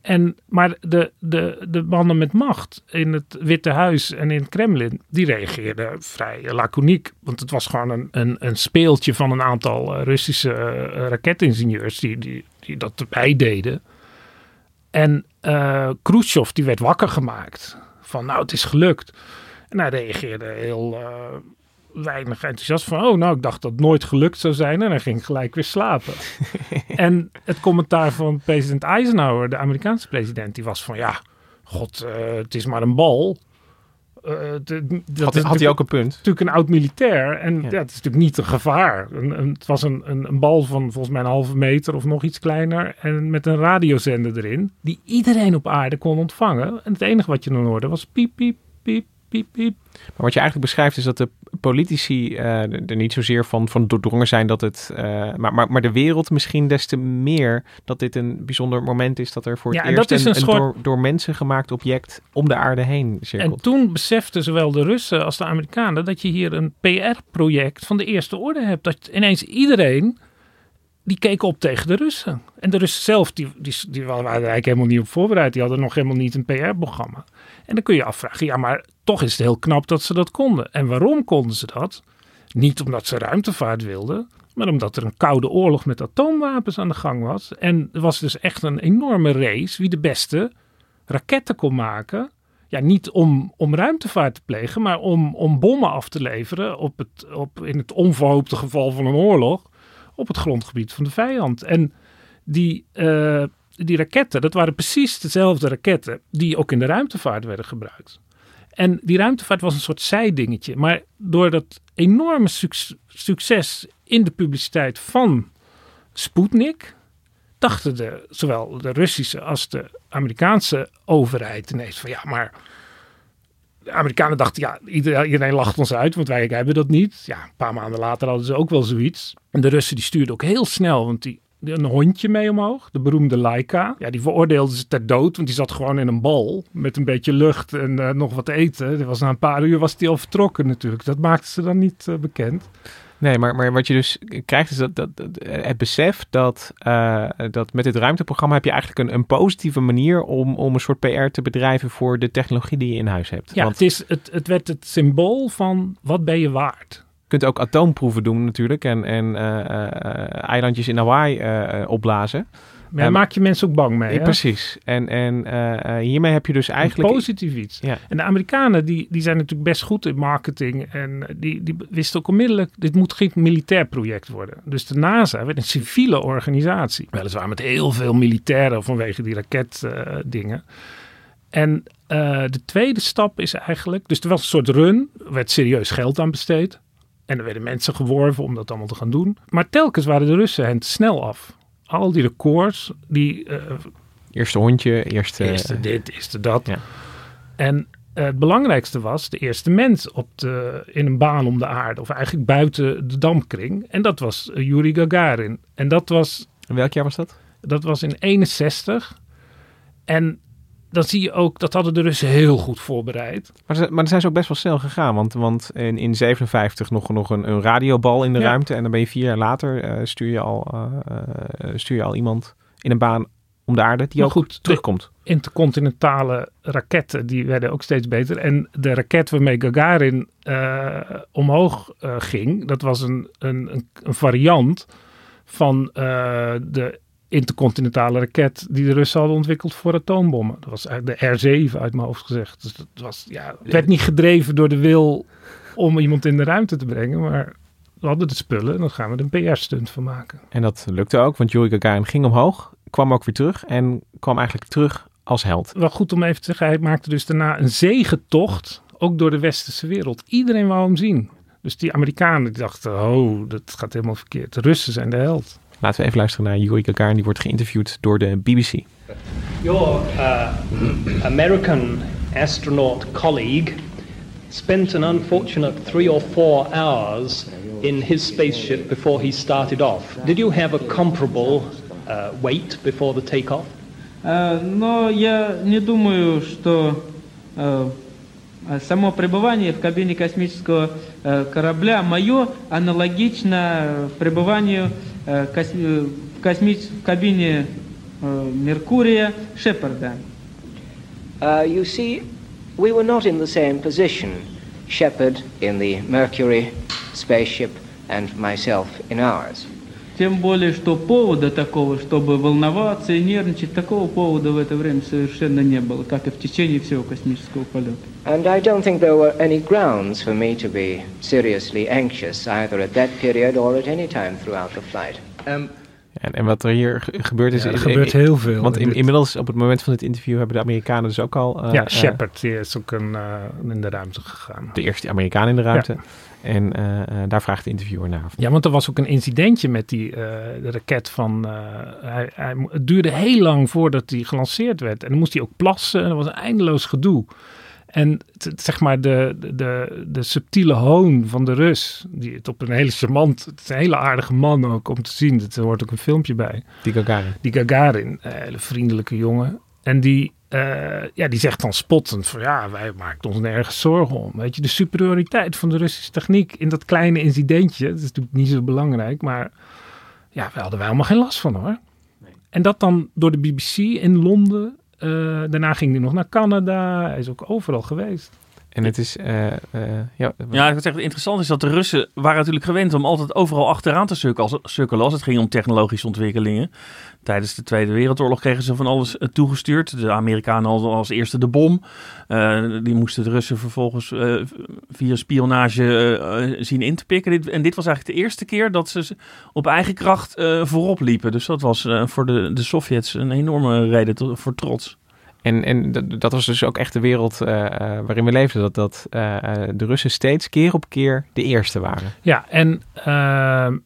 D: En, maar de, de, de mannen met macht in het Witte Huis en in het Kremlin, die reageerden vrij laconiek. Want het was gewoon een, een, een speeltje van een aantal eh, Russische eh, raketingenieurs die, die, die dat erbij deden. En eh Khrushchev die werd wakker gemaakt. Van nou, het is gelukt. En hij reageerde heel weinig enthousiast van... oh, nou, ik dacht dat het nooit gelukt zou zijn. En hij ging gelijk weer slapen. en het commentaar van president Eisenhower, de Amerikaanse president... die was van ja, god, eh, het is maar een bal. Eh, de- dat
A: Had, hij ook een punt?
D: natuurlijk een oud militair. En ja.
A: Ja.
D: het is natuurlijk niet een gevaar. Een, een- het was een, een, een bal van volgens mij een halve meter of nog iets kleiner. En met een radiozender erin. Die iedereen op aarde kon ontvangen. En het enige wat je dan hoorde was piep, piep, piep, piep, piep.
A: Maar wat je eigenlijk beschrijft is dat de politici eh, er niet zozeer van, van doordrongen zijn dat het... eh, maar, maar, maar de wereld misschien des te meer dat dit een bijzonder moment is dat er voor
D: Ja,
A: het
D: en
A: eerst
D: dat is
A: een,
D: een soort-
A: door, door mensen gemaakt object om de aarde heen
D: En
A: cirkelt.
D: toen beseften zowel de Russen als de Amerikanen dat je hier een PR-project van de eerste orde hebt. Dat ineens iedereen, die keek op tegen de Russen. En de Russen zelf, die, die, die waren eigenlijk helemaal niet op voorbereid. Die hadden nog helemaal niet een PR-programma. En dan kun je afvragen, ja, maar toch is het heel knap dat ze dat konden. En waarom konden ze dat? Niet omdat ze ruimtevaart wilden, maar omdat er een koude oorlog met atoomwapens aan de gang was. En er was dus echt een enorme race wie de beste raketten kon maken. Ja, niet om, om ruimtevaart te plegen, maar om, om bommen af te leveren op het, op, in het onverhoopte geval van een oorlog op het grondgebied van de vijand. En die, eh, die raketten, dat waren precies dezelfde raketten die ook in de ruimtevaart werden gebruikt. En die ruimtevaart was een soort zijdingetje. Maar door dat enorme suc- succes in de publiciteit van Sputnik, dachten de, zowel de Russische als de Amerikaanse overheid ineens van ja, maar de Amerikanen dachten ja, iedereen, lacht ons uit, want wij hebben dat niet. Ja, een paar maanden later hadden ze ook wel zoiets. En de Russen die stuurden ook heel snel, want die een hondje mee omhoog, de beroemde Laika. Ja, die veroordeelden ze ter dood, want die zat gewoon in een bal met een beetje lucht en eh, nog wat eten. Die was na een paar uur was die al vertrokken natuurlijk. Dat maakten ze dan niet eh, bekend.
A: Nee, maar, maar wat je dus krijgt is dat, dat, dat- het besef dat, eh, dat met dit ruimteprogramma heb je eigenlijk een, een positieve manier om, om een soort PR te bedrijven voor de technologie die je in huis hebt.
D: Ja,
A: Want
D: het, is, het, het werd het symbool van wat ben je waard.
A: Je kunt ook atoomproeven doen natuurlijk en, en eh, eh, eilandjes in Hawaii eh, opblazen.
D: Maar daar
A: Ehm,
D: maak je mensen ook bang mee.
A: Ja, precies. En, en hiermee heb je dus eigenlijk...
D: Een positief iets.
A: Ja.
D: En de Amerikanen die, die zijn natuurlijk best goed in marketing. En die, die wisten ook onmiddellijk, dit moet geen militair project worden. Dus de NASA werd een civiele organisatie. Weliswaar met heel veel militairen vanwege die raketdingen. en de tweede stap is eigenlijk, dus er was een soort run, er werd serieus geld aan besteed. En er werden mensen geworven om dat allemaal te gaan doen. Maar telkens waren de Russen hen snel af. Al die records, die eh,
A: Eerste hondje, eerste...
D: Eerste dit, eerste dat.
A: Ja.
D: En eh, het belangrijkste was de eerste mens op de, in een baan om de aarde. Of eigenlijk buiten de dampkring. En dat was eh, Yuri Gagarin. En dat was,
A: Welk jaar was dat?
D: dat was in 61. En dan zie je ook, dat hadden de Russen heel goed voorbereid.
A: Maar, ze, maar dan zijn ze ook best wel snel gegaan. Want, want in, in 57 nog, nog een, een radiobal in de
D: Ja.
A: ruimte. En dan ben je vier jaar later eh, stuur, je al, eh, eh, stuur je al iemand in een baan om de aarde die
D: Maar
A: ook
D: goed,
A: terugkomt.
D: intercontinentale raketten, die werden ook steeds beter. En de raket waarmee Gagarin omhoog ging, dat was een, een, een, variant van de intercontinentale raket die de Russen hadden ontwikkeld voor atoombommen. Dat was eigenlijk de R7 uit mijn hoofd gezegd. Dus dat was, ja, het werd niet gedreven door de wil om iemand in de ruimte te brengen, maar we hadden de spullen en dan gaan we er een PR-stunt van maken.
A: En dat lukte ook, want Yuri Gagarin ging omhoog, kwam ook weer terug en kwam eigenlijk terug als held.
D: wel goed om even te zeggen, hij maakte dus daarna een zegentocht, ook door de westerse wereld. Iedereen wou hem zien. Dus die Amerikanen die dachten, oh, dat gaat helemaal verkeerd. De Russen zijn de held.
A: Laten we even luisteren naar Yuri Gagarin. Die wordt geïnterviewd door de BBC.
G: Your uh, American astronaut colleague spent an unfortunate three or four hours in his spaceship before he started off. Did you have a comparable uh, wait before the takeoff?
H: Э, Но я не думаю, что э, э, само пребывание в кабине космического э, корабля мое аналогично пребыванию э, э, в, косми- в кабине э, Меркурия Шепарда.
C: Uh, you see, we were not in the same position. Shepard in the Mercury spaceship and myself in ours.
H: Тем более, что повода такого, чтобы волноваться и нервничать, такого повода в это время совершенно не было, как и в течение всего космического полета.
C: And I don't think there were any grounds for me to be seriously anxious either at that period or at any time throughout the flight.
A: En, en wat er hier ge- gebeurd is...
D: Ja, er
A: is-
D: gebeurt heel veel
A: Want
D: in
A: in-
D: dit.
A: inmiddels, op het moment van dit interview, hebben de Amerikanen dus ook al... eh,
D: ja,
A: eh,
D: Shepard die is ook een, eh, in de ruimte gegaan.
A: de eerste Amerikaan in de ruimte. En daar vraagt de interviewer naar.
D: Ja, want er was ook een incidentje met die raket van... hij, hij, het duurde heel lang voordat hij gelanceerd werd. En dan moest hij ook plassen en dat was een eindeloos gedoe. En zeg maar de, de- de, subtiele hoon van de Rus, die het op een hele charmant... Het is een hele aardige man ook om te zien. Er hoort ook een filmpje bij.
A: Die Gagarin.
D: Die Gagarin, een hele vriendelijke jongen. En die, eh, ja, die zegt dan spottend van ja, wij maken ons nergens zorgen om. Weet je, de superioriteit van de Russische techniek in dat kleine incidentje, dat is natuurlijk niet zo belangrijk, maar ja, daar hadden wij helemaal geen last van hoor. En dat dan door de BBC in Londen. Eh, daarna ging hij nog naar Canada. Hij is ook overal geweest.
A: En het is... eh, eh, ja,
E: Ja, ik zeggen, interessant is dat de Russen waren natuurlijk gewend om altijd overal achteraan te als, sukkelen als het ging om technologische ontwikkelingen. Tijdens de Tweede Wereldoorlog kregen ze van alles eh, toegestuurd. De Amerikanen hadden als eerste de bom. Eh, die moesten de Russen vervolgens eh, via spionage zien in te pikken. En dit was eigenlijk de eerste keer dat ze op eigen kracht eh, voorop liepen. Dus dat was eh, voor de, de Sovjets een enorme reden tot- voor trots.
A: En, en dat, was dus ook echt de wereld waarin we leefden. Dat, dat de Russen steeds keer op keer de eerste waren.
D: Ja, en ehm,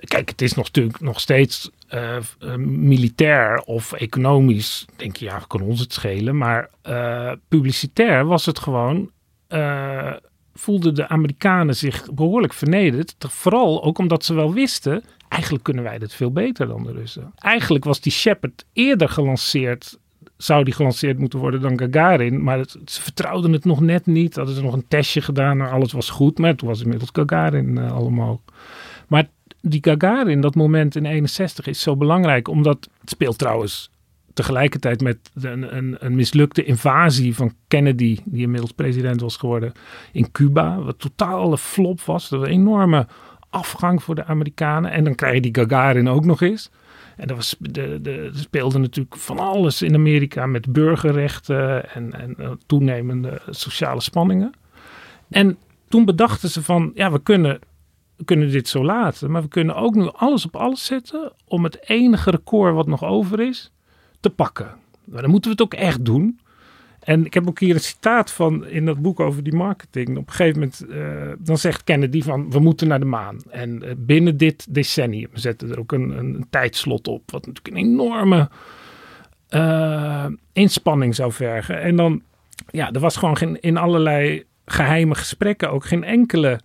D: kijk, het is nog, natuurlijk nog steeds eh, eh, militair of economisch. Denk je, ja, kan ons het schelen. Maar eh, publicitair was het gewoon. eh, voelden de Amerikanen zich behoorlijk vernederd. Vooral ook omdat ze wel wisten. Eigenlijk kunnen wij dit veel beter dan de Russen. Eigenlijk was die Shepard eerder gelanceerd. Zou die gelanceerd moeten worden dan Gagarin. Maar het- ze vertrouwden het nog net niet. Hadden ze nog een testje gedaan. en Alles was goed. Maar toen was inmiddels Gagarin allemaal. Maar die Gagarin, dat moment in 61, is zo belangrijk. Omdat het speelt trouwens tegelijkertijd met een, een, een mislukte invasie van Kennedy, die inmiddels president was geworden, in Cuba. Wat totaal een flop was. Dat was een enorme afgang voor de Amerikanen. En dan krijg je die Gagarin ook nog eens. En er, was, de, de, speelde natuurlijk van alles in Amerika met burgerrechten en, en eh, toenemende sociale spanningen. En toen bedachten ze van, ja, we kunnen, we kunnen dit zo laten, maar we kunnen ook nu alles op alles zetten om het enige record wat nog over is, te pakken. Maar dan moeten we het ook echt doen. En ik heb ook hier een citaat van in dat boek over die marketing. Op een gegeven moment, eh, dan zegt Kennedy van, we moeten naar de maan. En eh, binnen dit decennium, we zetten er ook een, een, tijdslot op, wat natuurlijk een enorme eh, inspanning zou vergen. En dan, ja, er was gewoon geen, in allerlei geheime gesprekken ook geen enkele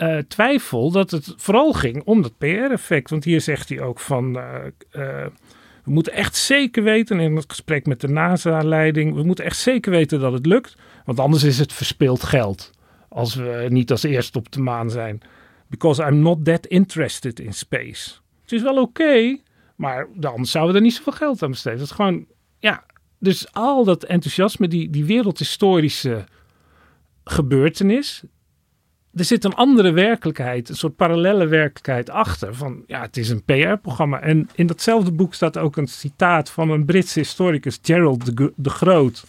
D: eh, twijfel dat het vooral ging om dat PR-effect. Want hier zegt hij ook van, eh, eh, we moeten echt zeker weten, in het gesprek met de NASA-leiding, we moeten echt zeker weten dat het lukt. Want anders is het verspild geld. Als we niet als eerste op de maan zijn. Because I'm not that interested in space. Het is wel oké, maar dan zouden we er niet zoveel geld aan besteden. Dat is gewoon, ja. Dus al dat enthousiasme, die, die wereldhistorische gebeurtenis. Er zit een andere werkelijkheid, een soort parallelle werkelijkheid achter. Van ja, het is een PR-programma. En in datzelfde boek staat ook een citaat van een Britse historicus, Gerald de, de Groot.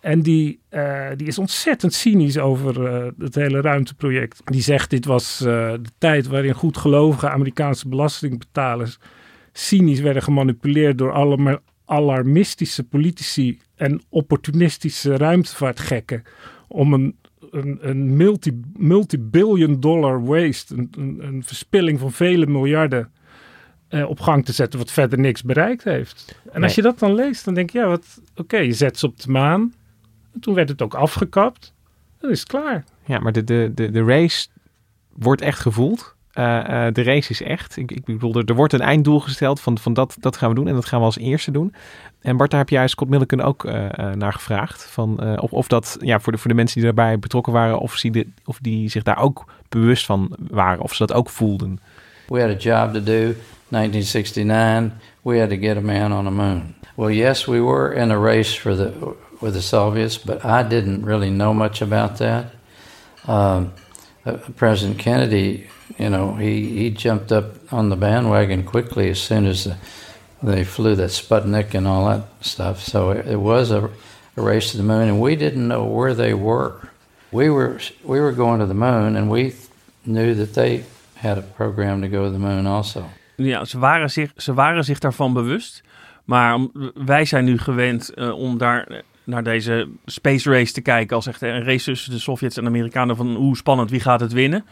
D: En die, eh, die is ontzettend cynisch over eh, het hele ruimteproject. Die zegt: Dit was eh, de tijd waarin goedgelovige Amerikaanse belastingbetalers cynisch werden gemanipuleerd door alarmistische politici en opportunistische ruimtevaartgekken om een, een, een multi, multi-billion dollar waste, een, een, een verspilling van vele miljarden, eh, op gang te zetten wat verder niks bereikt heeft. En als je dat dan leest, dan denk je, ja, wat, oké, je zet ze op de maan. En toen werd het ook afgekapt. Dan is het klaar.
A: Ja, maar de, de, de, de race wordt echt gevoeld. Uh, uh, de race is echt. Ik, ik bedoel, er, er, wordt een einddoel gesteld van, van dat, dat gaan we doen en dat gaan we als eerste doen. En Bart, daar heb jij Scott Milliken ook uh, naar gevraagd. Van, of, of dat ja, voor, de, voor de mensen die daarbij betrokken waren, of, de, of die zich daar ook bewust van waren, of ze dat ook voelden.
F: We had a job to do. 1969, we had to get a man on the moon. Well, yes, we were in a race for the with the Soviets, but I didn't really know much about that. Um, President Kennedy you know, he, he jumped up on the bandwagon quickly as soon as the, they flew that Sputnik and all that stuff. So it, it was a, a, race to the moon, and we didn't know where they were. We were we were going to the moon, and we knew that they had a program to go to the moon also.
E: Ja, ze waren zich, ze waren zich daarvan bewust. Maar wij zijn nu gewend uh, om daar naar deze space race te kijken als echt een race tussen de Sovjets en de Amerikanen van hoe spannend, wie gaat het winnen.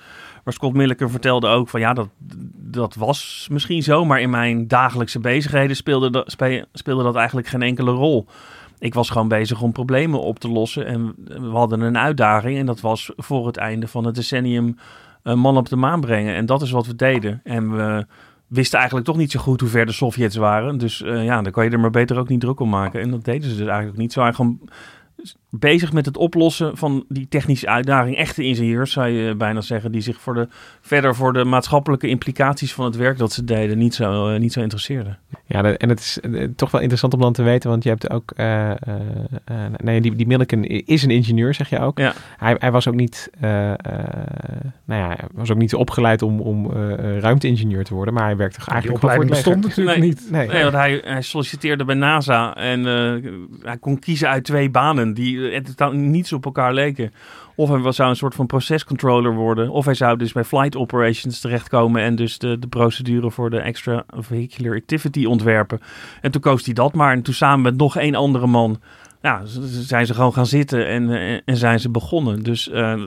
E: Maar Scott Milliken vertelde ook van ja, dat, dat was misschien zo, maar in mijn dagelijkse bezigheden speelde dat, speelde dat eigenlijk geen enkele rol. Ik was gewoon bezig om problemen op te lossen en we hadden een uitdaging en dat was voor het einde van het decennium een man op de maan brengen. En dat is wat we deden. En we wisten eigenlijk toch niet zo goed hoe ver de Sovjets waren. Dus uh, ja, dan kan je er maar beter ook niet druk om maken. En dat deden ze dus eigenlijk niet. Zo eigenlijk gewoon bezig met het oplossen van die technische uitdaging. Echte ingenieurs, zou je bijna zeggen, die zich voor de, verder voor de maatschappelijke implicaties van het werk dat ze deden niet zo, uh, niet zo interesseerden.
A: Ja, en het is uh, toch wel interessant om dan te weten, want je hebt ook, uh, nee, die, die Milliken is een ingenieur, zeg je ook.
E: Ja.
A: Hij, hij was ook niet, nou ja, hij was ook niet opgeleid om, om ruimteingenieur te worden, maar hij werkte eigenlijk
D: die opleiding bestond natuurlijk
E: nee,
D: niet.
E: Nee, nee, want hij, hij solliciteerde bij NASA en hij kon kiezen uit twee banen die niets op elkaar leken. Of hij zou een soort van procescontroller worden. Of hij zou dus bij flight operations terechtkomen en dus de, de procedure voor de extra vehicular activity ontwerpen. En toen koos hij dat maar. En toen samen met nog één andere man, ja, zijn ze gewoon gaan zitten en, en zijn ze begonnen. Dus uh,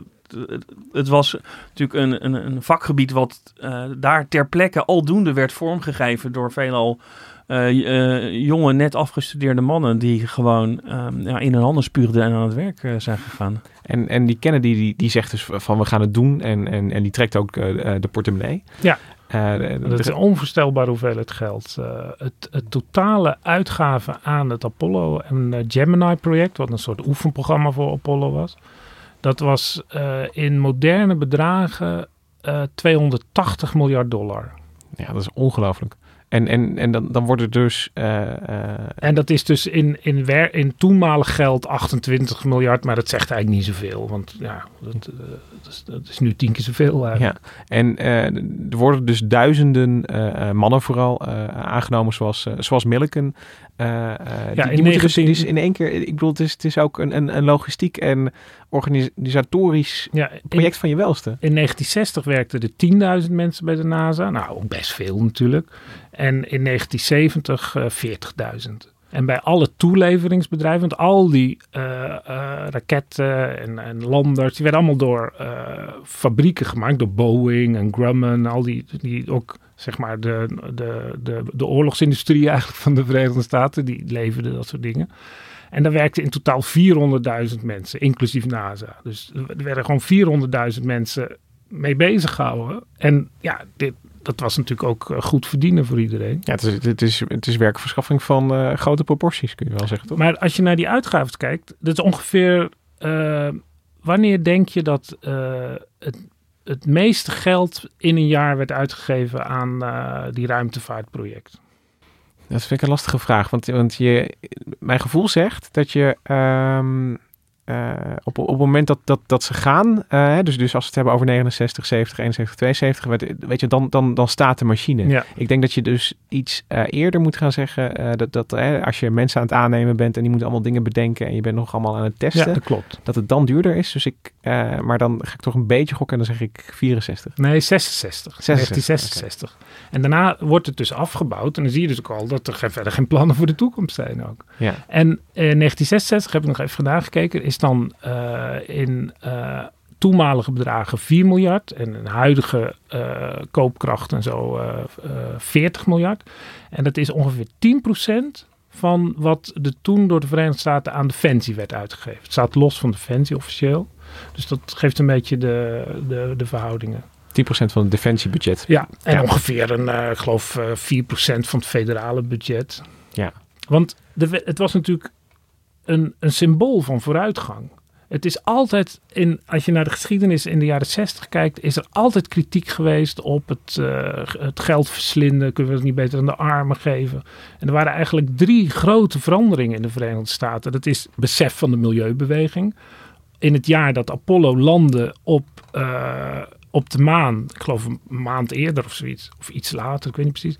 E: het was natuurlijk een, een, een vakgebied wat uh, daar ter plekke aldoende werd vormgegeven door veelal jonge, net afgestudeerde mannen die gewoon um, ja, in hun handen spuugden en aan het werk uh, zijn gegaan.
A: En, en die Kennedy die, die zegt dus van we gaan het doen en, en, en die trekt ook de portemonnee.
D: Ja. dat is een onvoorstelbare hoeveelheid geld. het, het totale uitgaven aan het Apollo en Gemini project, wat een soort oefenprogramma voor Apollo was, dat was in moderne bedragen 280 miljard dollar.
A: Ja, dat is ongelooflijk. En, en, en dan, dan wordt het dus. Uh, uh,
D: en dat is dus in, in, wer, in toenmalig geld 28 miljard, maar dat zegt eigenlijk niet zoveel. Want ja, dat, uh, dat, is, dat is, nu tien keer zoveel. Eigenlijk.
A: Ja, en er worden dus duizenden mannen vooral aangenomen, zoals, zoals Milliken. ja, die, die in, 19... dus, in één keer. Ik bedoel, het is, het is ook een, een, een logistiek en organisatorisch ja, project van je welste.
D: In 1960 werkten er 10.000 mensen bij de NASA. Nou, best veel natuurlijk. En in 1970 uh, 40.000. En bij alle toeleveringsbedrijven, want al die uh, uh, raketten en, landers, die werden allemaal door fabrieken gemaakt, door Boeing en Grumman, al die, die ook zeg maar de, de, de, de oorlogsindustrie eigenlijk van de Verenigde Staten, die leverden dat soort dingen. En daar werkten in totaal 400.000 mensen, inclusief NASA. Dus er werden gewoon 400.000 mensen mee bezig gehouden. En ja, dit, dat was natuurlijk ook eh, goed verdienen voor iedereen.
A: Ja, het is, het is, het is werkverschaffing van uh, grote proporties, kun je wel zeggen, toch?
D: Maar als je naar die uitgaven kijkt, dat is ongeveer... Uh, wanneer denk je dat uh, het, het meeste geld in een jaar werd uitgegeven aan die ruimtevaartproject?
A: Dat vind ik een lastige vraag. Want, want je, mijn gevoel zegt dat je um, uh, op, op het moment dat, dat, dat ze gaan, uh, dus, dus als we het hebben over 69, 70, 71, 72, weet je, dan, dan, dan staat de machine.
D: Ja.
A: Ik denk dat je dus iets uh, eerder moet gaan zeggen, dat, dat als je mensen aan het aannemen bent en die moeten allemaal dingen bedenken en je bent nog allemaal aan het testen,
D: ja, dat, klopt.
A: dat het dan duurder is. Dus ik, maar dan ga ik toch een beetje gokken en dan zeg ik 64.
D: Nee, 66. 66. 1966. Okay. En daarna wordt het dus afgebouwd en dan zie je dus ook al dat er verder geen plannen voor de toekomst zijn ook.
A: Ja.
D: En in 1966 heb ik nog even gedaan gekeken, is dan uh, in uh, toenmalige bedragen 4 miljard en een huidige uh, koopkracht en zo uh, uh, 40 miljard. En dat is ongeveer 10% van wat er toen door de Verenigde Staten aan defensie werd uitgegeven. Het staat los van defensie officieel. Dus dat geeft een beetje de, de, de verhoudingen.
A: 10% van het defensiebudget.
D: Ja, en ja. ongeveer een, ik geloof, uh, 4% van het federale budget.
A: Ja.
D: Want de, het was natuurlijk een, een symbool van vooruitgang. Het is altijd, in, als je naar de geschiedenis in de jaren 60 kijkt, is er altijd kritiek geweest op het, uh, het geld verslinden. Kunnen we het niet beter aan de armen geven? En er waren eigenlijk drie grote veranderingen in de Verenigde Staten. Dat is besef van de milieubeweging. In het jaar dat Apollo landde op, uh, op de maan, ik geloof een maand eerder of zoiets, of iets later, ik weet niet precies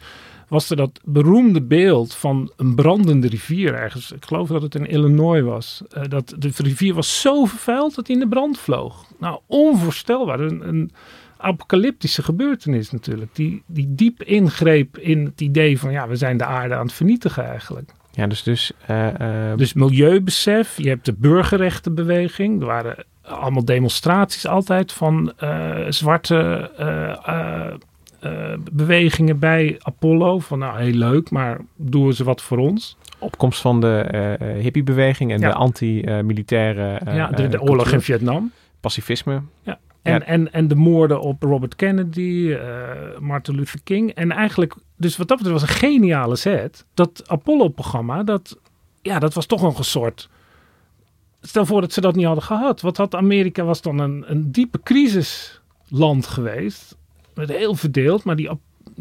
D: was er dat beroemde beeld van een brandende rivier ergens. Ik geloof dat het in Illinois was. Uh, dat de rivier was zo vervuild dat hij in de brand vloog. Nou, onvoorstelbaar. Een, een apocalyptische gebeurtenis natuurlijk. Die, die diep ingreep in het idee van ja, we zijn de aarde aan het vernietigen eigenlijk.
A: Ja, dus, dus, uh, uh...
D: dus milieubesef. Je hebt de burgerrechtenbeweging. Er waren allemaal demonstraties altijd van zwarte uh, bewegingen bij Apollo. Van nou, heel leuk, maar doen ze wat voor ons.
A: Opkomst van de uh, hippiebeweging en ja. de anti-militaire...
D: Uh, ja, de, de oorlog in Vietnam.
A: Pacifisme.
D: Ja. En, ja. en, en de moorden op Robert Kennedy, Martin Luther King. En eigenlijk, dus wat dat betreft was een geniale set. Dat Apollo-programma, dat, ja, dat was toch nog een soort... Stel voor dat ze dat niet hadden gehad. Wat had Amerika, was dan een, een diepe crisisland geweest heel verdeeld. Maar die,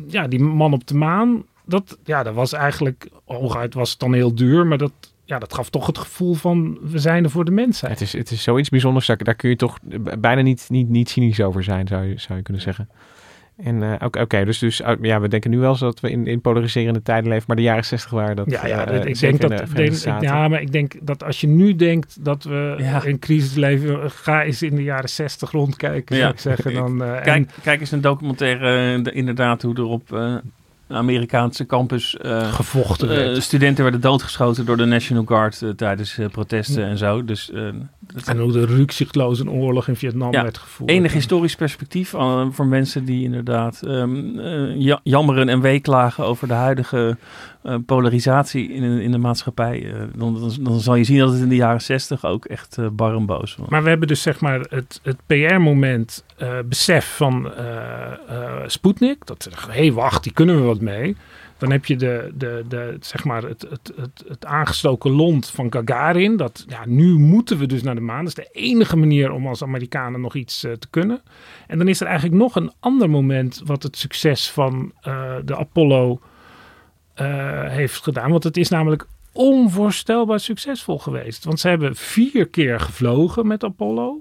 D: ja, die man op de maan, dat, ja, dat was eigenlijk, hooguit was het dan heel duur, maar dat, ja, dat gaf toch het gevoel van we zijn er voor de mensheid.
A: Het is, het is zoiets bijzonders, daar, kun je toch bijna niet, niet, niet cynisch over zijn, zou je, zou je kunnen zeggen. En uh, oké, okay, dus, dus ja, we denken nu wel eens dat we in, in polariserende tijden leven, maar de jaren 60 waren dat.
D: Ja, ja uh, ik denk dat. De ja, maar ik denk dat als je nu denkt dat we ja. in crisis leven, ga eens in de jaren 60 rondkijken, ja. zou ik zeggen. Dan, uh,
E: kijk, en, kijk eens een documentaire, inderdaad, hoe er Amerikaanse campus uh,
D: gevochten
E: uh, studenten werden doodgeschoten door de National Guard uh, tijdens protesten ja. en zo. Dus,
D: en hoe de rukzichtloos een oorlog in Vietnam
E: ja,
D: werd gevoerd.
E: Enig historisch perspectief voor mensen die inderdaad um, jammeren en weeklagen over de huidige polarisatie in, in de maatschappij. Dan, dan, dan, zal je zien dat het in de jaren zestig ook echt bar en boos was.
D: Maar we hebben dus zeg maar het, het PR-moment besef van Sputnik. Dat hé hey, wacht, die kunnen we wat mee. Dan heb je de, de, de, zeg maar het, het, het, het aangestoken lont van Gagarin. Dat ja, nu moeten we dus naar de maan. Dat is de enige manier om als Amerikanen nog iets te kunnen. En dan is er eigenlijk nog een ander moment wat het succes van de Apollo heeft gedaan. Want het is namelijk onvoorstelbaar succesvol geweest. Want ze hebben vier keer gevlogen met Apollo.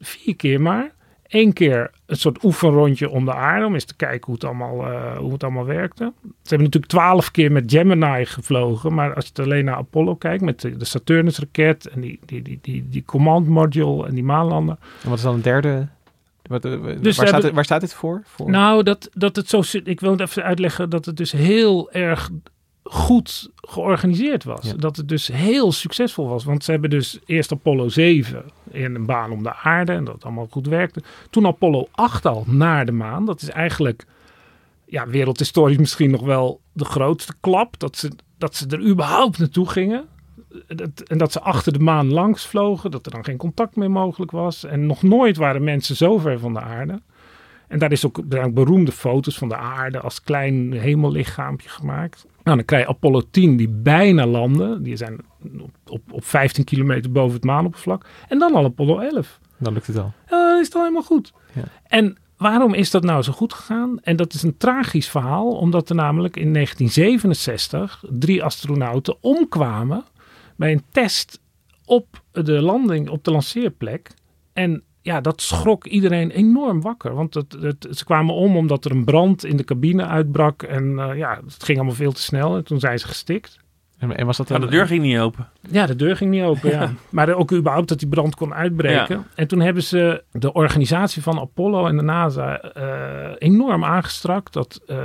D: Vier keer maar. Eén keer een soort oefenrondje om de aarde. Om eens te kijken hoe het allemaal, uh, hoe het allemaal werkte. Ze hebben natuurlijk twaalf keer met Gemini gevlogen. Maar als je alleen naar Apollo kijkt. Met de, de Saturnus-raket. En die, die, die, die, die command module. En die maanlander.
A: En wat is dan een derde... Wat, dus waar, staat het, waar staat dit voor? voor?
D: Nou, dat, dat het zo... Ik wil het even uitleggen dat het dus heel erg goed georganiseerd was. Ja. Dat het dus heel succesvol was. Want ze hebben dus eerst Apollo 7 in een baan om de aarde en dat allemaal goed werkte. Toen Apollo 8 al naar de maan. Dat is eigenlijk ja, wereldhistorisch misschien nog wel de grootste klap. Dat ze, dat ze er überhaupt naartoe gingen. Dat, en dat ze achter de maan langs vlogen. Dat er dan geen contact meer mogelijk was. En nog nooit waren mensen zo ver van de aarde. En daar is ook, ook beroemde foto's van de aarde als klein hemellichaampje gemaakt. Nou, dan krijg je Apollo 10 die bijna landen. Die zijn op, op, op 15 kilometer boven het maanoppervlak. En dan al Apollo 11.
A: Dan lukt het al.
D: Uh, is het al helemaal goed. Ja. En waarom is dat nou zo goed gegaan? En dat is een tragisch verhaal, omdat er namelijk in 1967 drie astronauten omkwamen bij een test op de landing, op de lanceerplek. En ja, dat schrok iedereen enorm wakker. Want het, het, ze kwamen om omdat er een brand in de cabine uitbrak. En uh, ja, het ging allemaal veel te snel. En toen zijn ze gestikt.
A: En, en was dat
E: ja, de deur ging niet open.
D: Ja, de deur ging niet open, ja. Maar ook überhaupt dat die brand kon uitbreken. Ja. En toen hebben ze de organisatie van Apollo en de NASA uh, enorm aangestrakt. Dat, uh,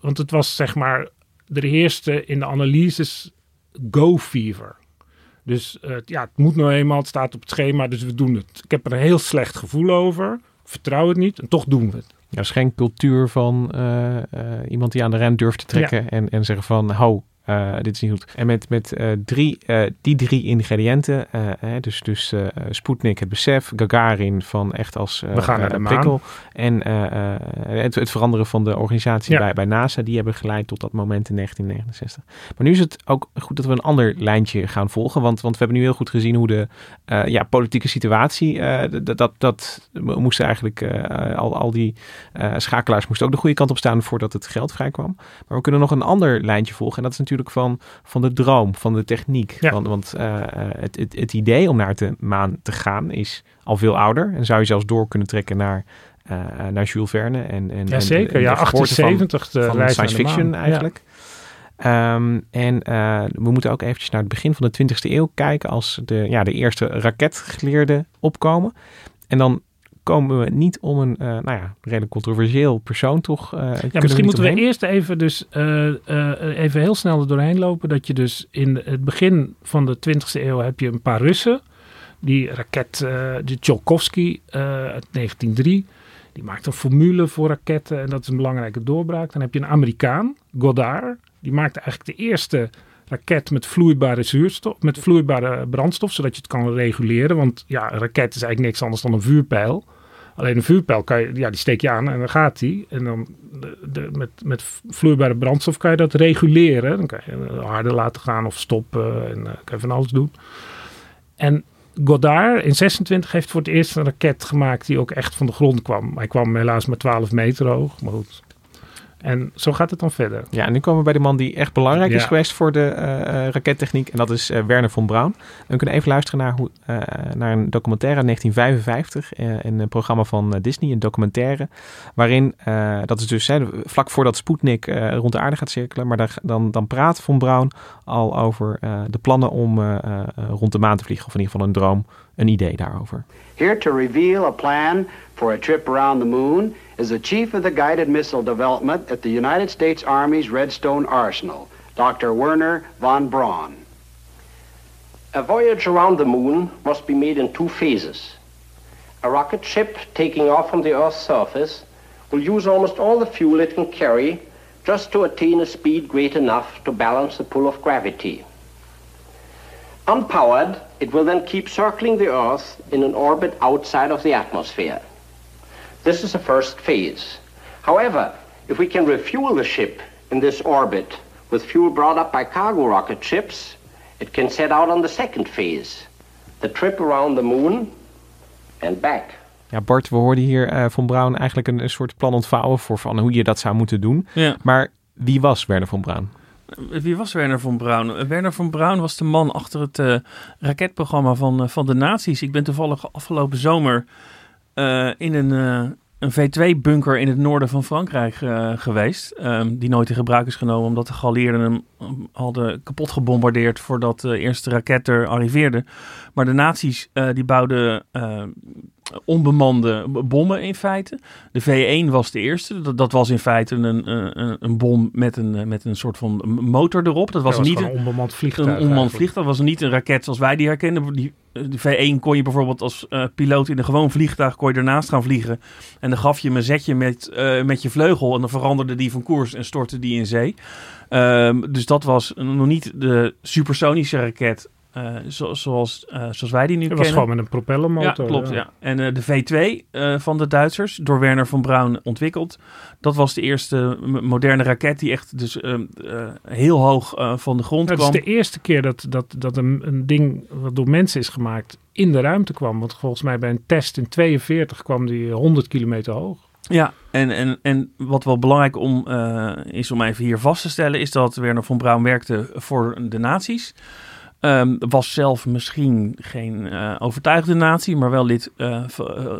D: want het was zeg maar, er heerste in de analyses go fever. Dus eh, ja, het moet nou eenmaal, het staat op het schema, dus we doen het. Ik heb er een heel slecht gevoel over, vertrouw het niet en toch doen we het.
A: Er is geen cultuur van eh, eh, iemand die aan de rem durft te trekken en, en zeggen van, ho, uh, dit is niet goed. En met, met uh, drie, uh, die drie ingrediënten, hè, dus, dus Sputnik, het besef, Gagarin van echt als
D: We gaan naar de
A: prikkel en het, het, veranderen van de organisatie ja. bij, bij NASA, die hebben geleid tot dat moment in 1969. Maar nu is het ook goed dat we een ander lijntje gaan volgen, want, want we hebben nu heel goed gezien hoe de ja, politieke situatie, dat, dat, dat moesten eigenlijk al, al die schakelaars moesten ook de goede kant op staan voordat het geld vrij kwam. Maar we kunnen nog een ander lijntje volgen en dat is natuurlijk van, van de droom, van de techniek.
D: Ja.
A: Want, want uh, het, het, het, idee om naar de maan te gaan is al veel ouder. En zou je zelfs door kunnen trekken naar, uh, naar Jules Verne. En, en,
D: ja, zeker. En, ja, 78
A: van,
D: de
A: van science fiction eigenlijk. Ja. Um, en uh, we moeten ook eventjes naar het begin van de 20e eeuw kijken als de, ja, de eerste raketgeleerden opkomen. En dan komen we niet om een uh, nou ja, redelijk controversieel persoon toch. Uh,
D: ja, misschien moeten we eerst even, dus, uh, even heel snel er doorheen lopen. Dat je dus in het begin van de 20e eeuw heb je een paar Russen. Die raket, de Tchaikovsky uit 1903. Die maakt een formule voor raketten en dat is een belangrijke doorbraak. Dan heb je een Amerikaan, Goddard. Die maakte eigenlijk de eerste raket met vloeibare zuurstof, met vloeibare brandstof, zodat je het kan reguleren. Want ja, een raket is eigenlijk niks anders dan een vuurpijl. Alleen een vuurpijl kan je, ja, die steek je aan en dan gaat die. En dan de, met, met vloeibare brandstof kan je dat reguleren. Dan kan je harder laten gaan of stoppen en uh, kan je van alles doen. En Goddard in 26 heeft voor het eerst een raket gemaakt die ook echt van de grond kwam. Hij kwam helaas maar 12 meter hoog, maar goed. En zo gaat het dan verder.
A: Ja, en nu komen we bij de man die echt belangrijk
D: Ja.
A: is geweest voor de uh, uh, rakettechniek. En dat is uh, Werner von Braun. En we kunnen even luisteren naar, hoe, uh, naar een documentaire uit 1955. Uh, in een programma van Disney, een documentaire. Waarin, dat is dus hè, vlak voordat Sputnik rond de aarde gaat cirkelen. Maar daar, dan, dan praat von Braun al over de plannen om rond de maan te vliegen. Of in ieder geval een droom, een idee daarover.
I: Here to reveal a plan for a trip around the moon is the chief of the guided missile development at the United States Army's Redstone Arsenal, Dr. Werner von Braun.
J: A voyage around the moon must be made in two phases. A rocket ship taking off from the Earth's surface will use almost all the fuel it can carry just to attain a speed great enough to balance the pull of gravity. Unpowered, it will then keep circling the Earth in an orbit outside of the atmosphere. This is the first phase. However, if we can refuel the ship in this orbit with fuel brought up by cargo rocket ships, it can set out on the second phase, the trip around the moon and back.
A: Ja, Bart, we hoorden hier uh, van Braun eigenlijk een, een, soort plan ontvouwen voor van hoe je dat zou moeten doen.
E: Ja.
A: Maar wie was Werner von Braun?
E: Wie was Werner von Braun? Werner von Braun was de man achter het uh, raketprogramma van, uh, van de nazi's. Ik ben toevallig afgelopen zomer uh, in een, een V2-bunker in het noorden van Frankrijk geweest. Um, die nooit in gebruik is genomen omdat de geallieerden hem hadden kapot gebombardeerd voordat de eerste raket er arriveerde. Maar de nazi's die bouwden onbemande bommen in feite. De V1 was de eerste. Dat, dat was in feite een, een, een bom met een, met een soort van motor erop. Dat was,
D: was
E: niet
D: een onbemand vliegtuig.
E: Een onbemand vliegtuig. Dat was niet een raket zoals wij die herkennen. Die, de V1 kon je bijvoorbeeld als uh, piloot in een gewoon vliegtuig kon je ernaast gaan vliegen. En dan gaf je hem een zetje met, uh, met je vleugel. En dan veranderde die van koers en stortte die in zee. Um, dus dat was nog niet de supersonische raket uh, zo, zoals, uh, zoals wij die nu
D: Het
E: kennen.
D: was gewoon met een propellermotor.
E: Ja, klopt. Ja. ja. En uh, de V2 van de Duitsers, door Werner von Braun ontwikkeld. Dat was de eerste moderne raket die echt dus heel hoog van de grond kwam.
D: Het is de eerste keer dat, dat, dat een, een ding wat door mensen is gemaakt in de ruimte kwam. Want volgens mij bij een test in 42 kwam die 100 kilometer hoog.
E: Ja, en, en, en wat wel belangrijk om, is om even hier vast te stellen, is dat Werner von Braun werkte voor de nazi's. Um, was zelf misschien geen uh, overtuigde nazi, maar wel lid uh,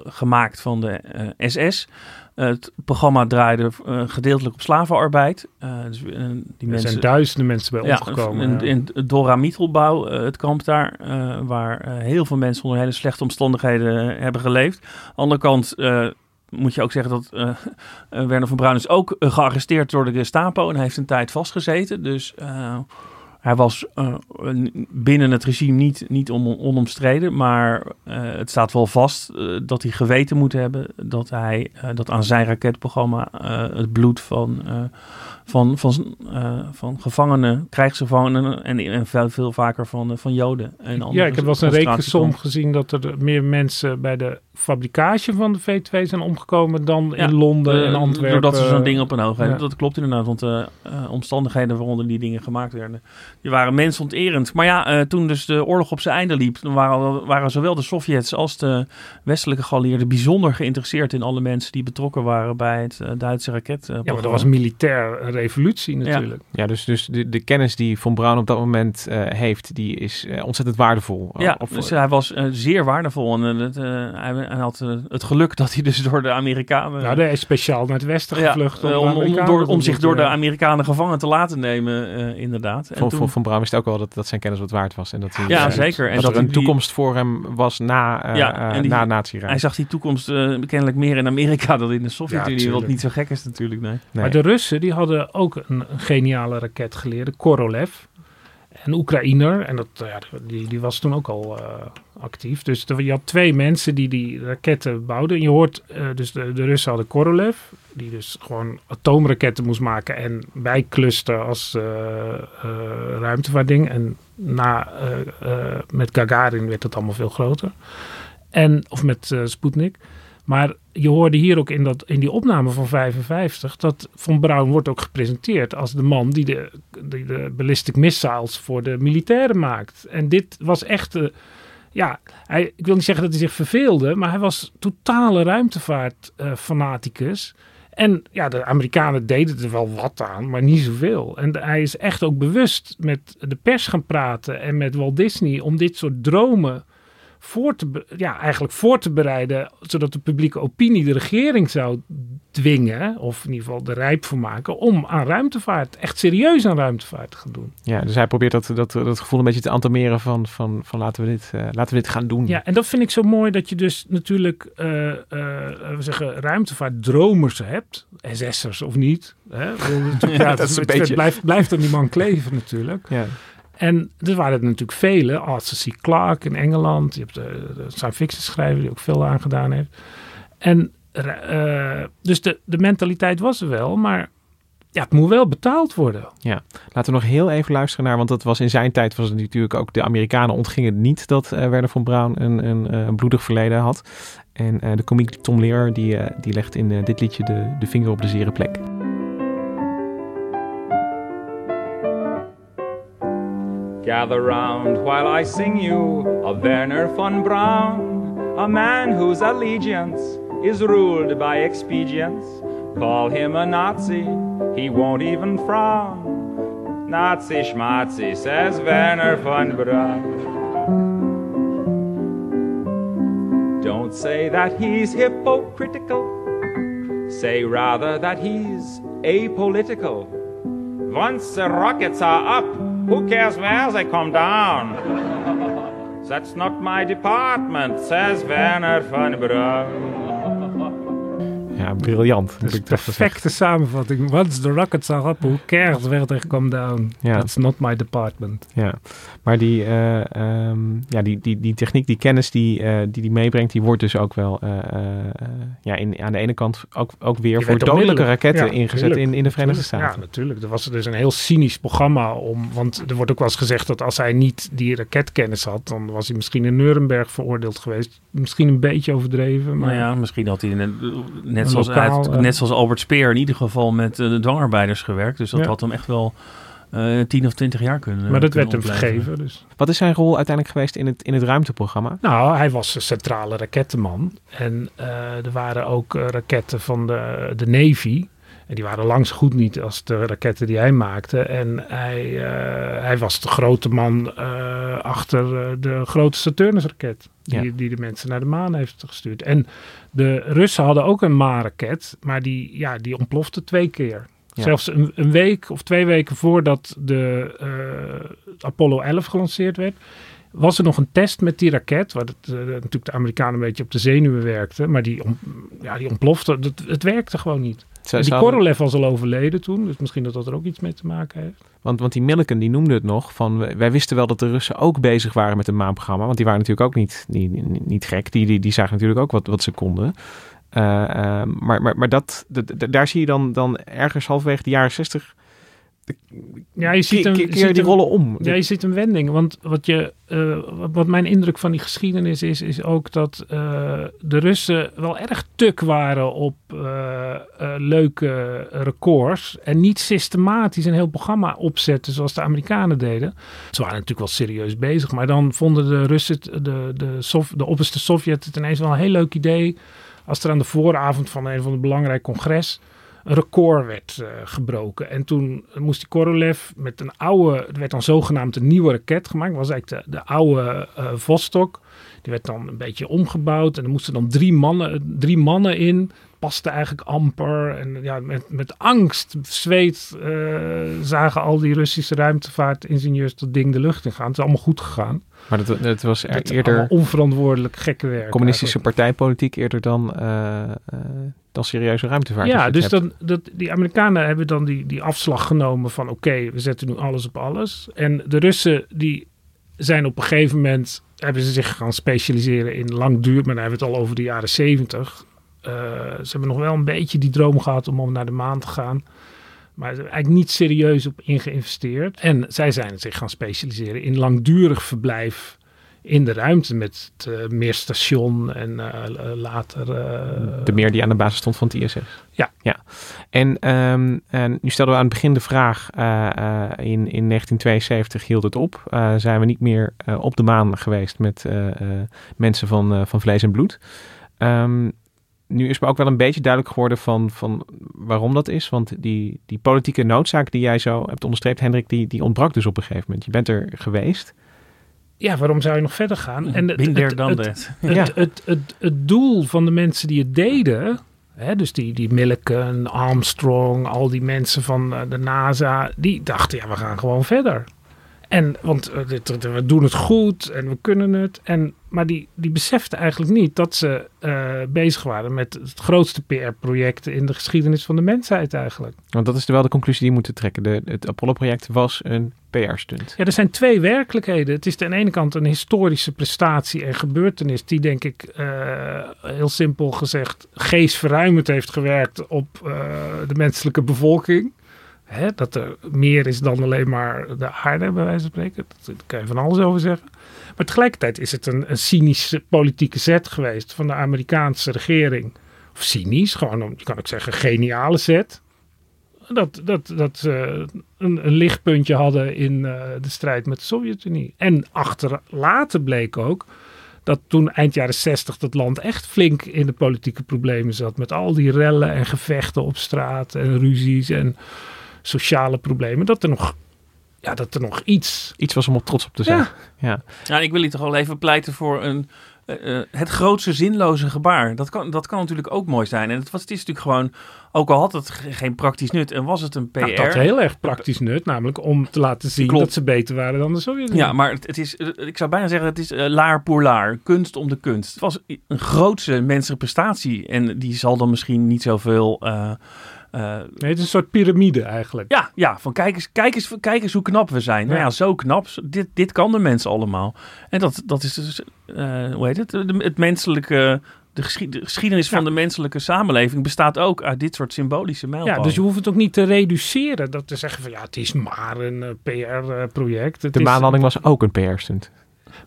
E: gemaakt van de SS. het programma draaide gedeeltelijk op slavenarbeid. dus, die
D: er
E: mensen,
D: zijn duizenden mensen bij
E: ja,
D: omgekomen.
E: In, in, in Dora Mietelbouw, het kamp daar, waar heel veel mensen onder hele slechte omstandigheden hebben geleefd. Aan de andere kant moet je ook zeggen dat uh, Werner van Braun is ook gearresteerd door de Gestapo en hij heeft een tijd vastgezeten. Dus hij was uh, binnen het regime niet, niet on, onomstreden, maar uh, het staat wel vast uh, dat hij geweten moet hebben dat hij dat aan zijn raketprogramma het bloed van van, van, uh, van gevangenen, krijgsgevangenen en, en veel, veel vaker van, van Joden. En
D: ja, ik heb wel eens een rekensom gezien dat er meer mensen bij de fabricage van de V2 zijn omgekomen dan in Londen en Antwerpen.
E: Doordat ze zo'n ding op een hoog hebben. Ja. Dat klopt inderdaad, want de uh, omstandigheden waaronder die dingen gemaakt werden, die waren mensonterend. Maar ja, uh, toen dus de oorlog op zijn einde liep, dan waren, waren zowel de Sovjets als de westelijke geallieerden bijzonder geïnteresseerd in alle mensen die betrokken waren bij het Duitse raket.
D: ja, maar dat was militair revolutie natuurlijk.
A: Ja, ja dus, dus de, de kennis die Von Braun op dat moment heeft, die is ontzettend waardevol.
E: Ja, of, dus hij was zeer waardevol en het, hij hij had uh, het geluk dat hij dus door de Amerikanen...
D: Nou, hij is speciaal naar het westen gevlucht.
E: Ja, om, om, door, om zich door de Amerikanen gevangen te laten nemen, uh, inderdaad.
A: En voor, toen... Van Braun wist ook wel dat, dat zijn kennis wat waard was. En dat hij,
E: ja, zeker.
A: En dat, dat er een toekomst voor hem was na, uh, ja, die, na nazi
E: Hij zag die toekomst kennelijk meer in Amerika dan in de Sovjet-Unie. Ja, wat niet zo gek is natuurlijk, nee. nee.
D: Maar de Russen, die hadden ook een, geniale raket geleerd, Korolev een Oekraïner. En dat, ja, die, die was toen ook al uh, actief. Dus er, je had twee mensen die die raketten bouwden. En je hoort, uh, dus de, de Russen hadden Korolev. Die dus gewoon atoomraketten moest maken. En bijklusten als uh, ruimtevaartding. En na, met Gagarin werd het allemaal veel groter. En, of met Sputnik. Maar je hoorde hier ook in, dat, in die opname van 55 dat Von Braun wordt ook gepresenteerd als de man die de, die de ballistic missiles voor de militairen maakt. En dit was echt, uh, ja, hij, ik wil niet zeggen dat hij zich verveelde, maar hij was totale ruimtevaartfanaticus. Uh, en ja, de Amerikanen deden er wel wat aan, maar niet zoveel. En hij is echt ook bewust met de pers gaan praten en met Walt Disney om dit soort dromen voor te, ja, eigenlijk voor te bereiden, zodat de publieke opinie de regering zou dwingen, of in ieder geval de rijp voor maken, om aan ruimtevaart, echt serieus aan ruimtevaart te gaan doen.
A: Ja, dus hij probeert dat, dat, dat gevoel een beetje te antameren van, van, van laten, we dit, uh, laten we dit gaan doen.
D: Ja, en dat vind ik zo mooi dat je dus natuurlijk, uh, uh, we zeggen, ruimtevaartdromers hebt, SS'ers of niet. Hè? ja, dat is een het, beetje... blijft, blijft aan die man kleven natuurlijk. Ja. En er waren er natuurlijk vele. Arthur C. Clarke in Engeland. Je hebt de, de fiction schrijver die ook veel aangedaan heeft. En uh, dus de, de mentaliteit was er wel, maar ja, het moet wel betaald worden.
A: Ja, laten we nog heel even luisteren naar, want dat was in zijn tijd was het natuurlijk ook, de Amerikanen ontgingen niet dat uh, Werner von Braun een, een, bloedig verleden had. En de komiek Tom Lear, die, die legt in dit liedje de, de vinger op de zere plek.
K: Gather round while I sing you of Werner von Braun, a man whose allegiance is ruled by expedience. Call him a Nazi, he won't even frown. Nazi schmatzi, says Werner von Braun. Don't say that he's hypocritical, say rather that he's apolitical. Once the rockets are up, who cares where they come down? That's not my department, says Werner van Braun.
A: Ja, briljant.
D: Dat is perfecte samenvatting. Once the rockets are up, who cares where they come down? Ja. That's not my department.
A: Ja, maar die, uh, um, ja, die, die, die techniek, die kennis die uh, die, die meebrengt, die wordt dus ook wel uh, ja, in, aan de ene kant ook, ook weer voor dodelijke raketten ja, ingezet in, in de Verenigde Staten.
D: Ja, natuurlijk. Er was dus een heel cynisch programma om, want er wordt ook wel eens gezegd dat als hij niet die raketkennis had, dan was hij misschien in Nuremberg veroordeeld geweest. Misschien een beetje overdreven. Maar
E: nou ja, misschien had hij net, net zoals, lokaal, uit, net zoals Albert Speer in ieder geval met de dwangarbeiders gewerkt. Dus dat had hem echt wel uh, 10 of 20 jaar kunnen.
D: Maar dat werd hem vergeven. Dus.
A: Wat is zijn rol uiteindelijk geweest in het, in het ruimteprogramma?
D: Nou, hij was een centrale rakettenman. En uh, er waren ook uh, raketten van de, de Navy. En die waren langs goed niet als de raketten die hij maakte. En hij, uh, hij was de grote man achter de grote Saturnus-raket. Die, ja. die de mensen naar de maan heeft gestuurd. En de Russen hadden ook een maan-raket. Maar die, ja, die ontplofte twee keer. Ja. Zelfs een, een, week of twee weken voordat de uh, Apollo 11 gelanceerd werd, was er nog een test met die raket, waar het, eh, natuurlijk de Amerikanen een beetje op de zenuwen werkte, maar die, om, ja, die ontplofte. Het, het werkte gewoon niet.
A: Zij
D: die
A: zouden-
D: Korolev was al overleden toen, dus misschien dat dat er ook iets mee te maken heeft.
A: Want, want die Milliken die noemde het nog van wij- wisten wel dat de Russen ook bezig waren met een maanprogramma. Want die waren natuurlijk ook niet, niet, niet, gek. Die, die, die zagen natuurlijk ook wat, wat ze konden. Eh, eh, maar maar, maar dat, daar zie je dan, dan ergens halverwege de jaren zestig.
D: Ja, je ziet een,
A: keer-
D: je
A: keer
D: ziet
A: die rollen om.
D: Ja, je ziet een wending. Want wat, je, eh, wat- mijn indruk van die geschiedenis is, is ook dat eh, de Russen wel erg tuk waren op eh, leuke records. En niet systematisch een heel programma opzetten zoals de Amerikanen deden. Ze waren natuurlijk wel serieus bezig, maar dan vonden de Russen, de, de, Sov- de opperste Sovjet het ineens wel een heel leuk idee. Als er aan de vooravond van een van de belangrijk congres record werd eh, gebroken. En toen moest die Korolev met een oude, er werd dan zogenaamd een nieuwe raket gemaakt. Dat was eigenlijk de, de oude eh Vostok. Die werd dan een beetje omgebouwd en er moesten dan drie mannen, drie mannen in. Paste eigenlijk amper. En ja, met, met angst, zweet, eh, zagen al die Russische ruimtevaartingenieurs dat ding de lucht in gaan. Het is allemaal goed gegaan.
A: Maar dat, dat was er
D: Dat
A: eerder
D: onverantwoordelijk gekke werk.
A: communistische partijpolitiek eerder dan, eh, eh, dan serieuze ruimtevaart.
D: Ja,
A: het
D: dus dan, dat, die Amerikanen hebben dan die, die afslag genomen van oké, we zetten nu alles op alles. En de Russen die zijn op een gegeven moment, hebben ze zich gaan specialiseren in langduur, maar dan hebben we het al over de jaren zeventig. Eh, ze hebben nog wel een beetje die droom gehad om, om naar de maan te gaan. Maar eigenlijk niet serieus op ingeïnvesteerd. En zij zijn zich gaan specialiseren in langdurig verblijf in de ruimte met het eh, meerstation en eh, later... eh,
A: de meer die aan de basis stond van het ISS.
D: Ja.
A: ja. En, ehm, en nu stelden we aan het begin de vraag, in, in 1972 hield het op. Zijn we niet meer op de maan geweest met mensen van, van vlees en bloed. Ehm, nu is me ook wel een beetje duidelijk geworden van, van waarom dat is. Want die, die politieke noodzaak die jij zo hebt onderstreept, Hendrik, die, die ontbrak dus op een gegeven moment. Je bent er geweest.
D: ja, waarom zou je nog verder gaan? En het, het, het, het, het doel van de mensen die het deden, hè, dus die, die Milliken, Armstrong, al die mensen van eh, de NASA, die dachten, ja, we gaan gewoon verder. En, want eh, we doen het goed en we kunnen het. En, maar die, die beseften eigenlijk niet dat ze eh, bezig waren met het grootste PR-project in de geschiedenis van de mensheid eigenlijk.
A: Want dat is wel de conclusie die we moeten trekken. De, het Apollo-project was een PR-stunt.
D: Ja, er zijn twee werkelijkheden. Het is aan de ene kant een historische prestatie en gebeurtenis die, denk ik, eh, heel simpel gezegd, geestverruimend heeft gewerkt op de menselijke bevolking. Hè, dat er meer is dan alleen maar de aarde, bij wijze van spreken. Daar kan je van alles over zeggen. Maar tegelijkertijd is het een, een cynische politieke zet geweest van de Amerikaanse regering. Of cynisch, gewoon, om- je kan ook zeggen, geniale zet dat, dat, dat ze een, een lichtpuntje hadden in eh, de strijd met de Sovjet-Unie. En achter later bleek ook dat toen eind jaren 60 dat land echt flink in de politieke problemen zat. Met al die rellen en gevechten op straat en ruzies en sociale problemen. Dat er nog, ja, dat er nog iets...
A: Iets was om op trots op te zijn.
D: Ja.
A: Ja.
E: Ja, ik wil hier toch wel even pleiten voor een, eh, eh, het grootste zinloze gebaar. Dat kan, dat kan natuurlijk ook mooi zijn. En het, was, het is natuurlijk gewoon, ook al had het ge- geen praktisch nut en was het een PR.
D: Nou, dat heel erg praktisch nut, namelijk om te laten zien
E: Klopt.
D: dat ze beter waren dan de Sovjet-Unie.
E: Ja, maar het, het is, eh, ik zou bijna zeggen, het is eh, laar pour laar. Kunst om de kunst. Het was een grootse menselijke prestatie. En die zal dan misschien niet zoveel... eh, eh,
D: Nee, het is een soort piramide eigenlijk.
E: ja, ja, van kijk eens, kijk eens, kijk eens hoe knap we zijn. Nou
D: Ja.
E: zo knap. Dit, dit kan de mensen allemaal. En dat, dat is dus, eh, hoe heet het? De, het menselijke... De, geschied- de geschiedenis van de menselijke samenleving bestaat ook uit dit soort symbolische mijlpalen.
D: Ja, dus je hoeft het ook niet te reduceren. Dat te zeggen van ja, het is maar een PR-project.
A: De maanlanding was ook een PR-stunt.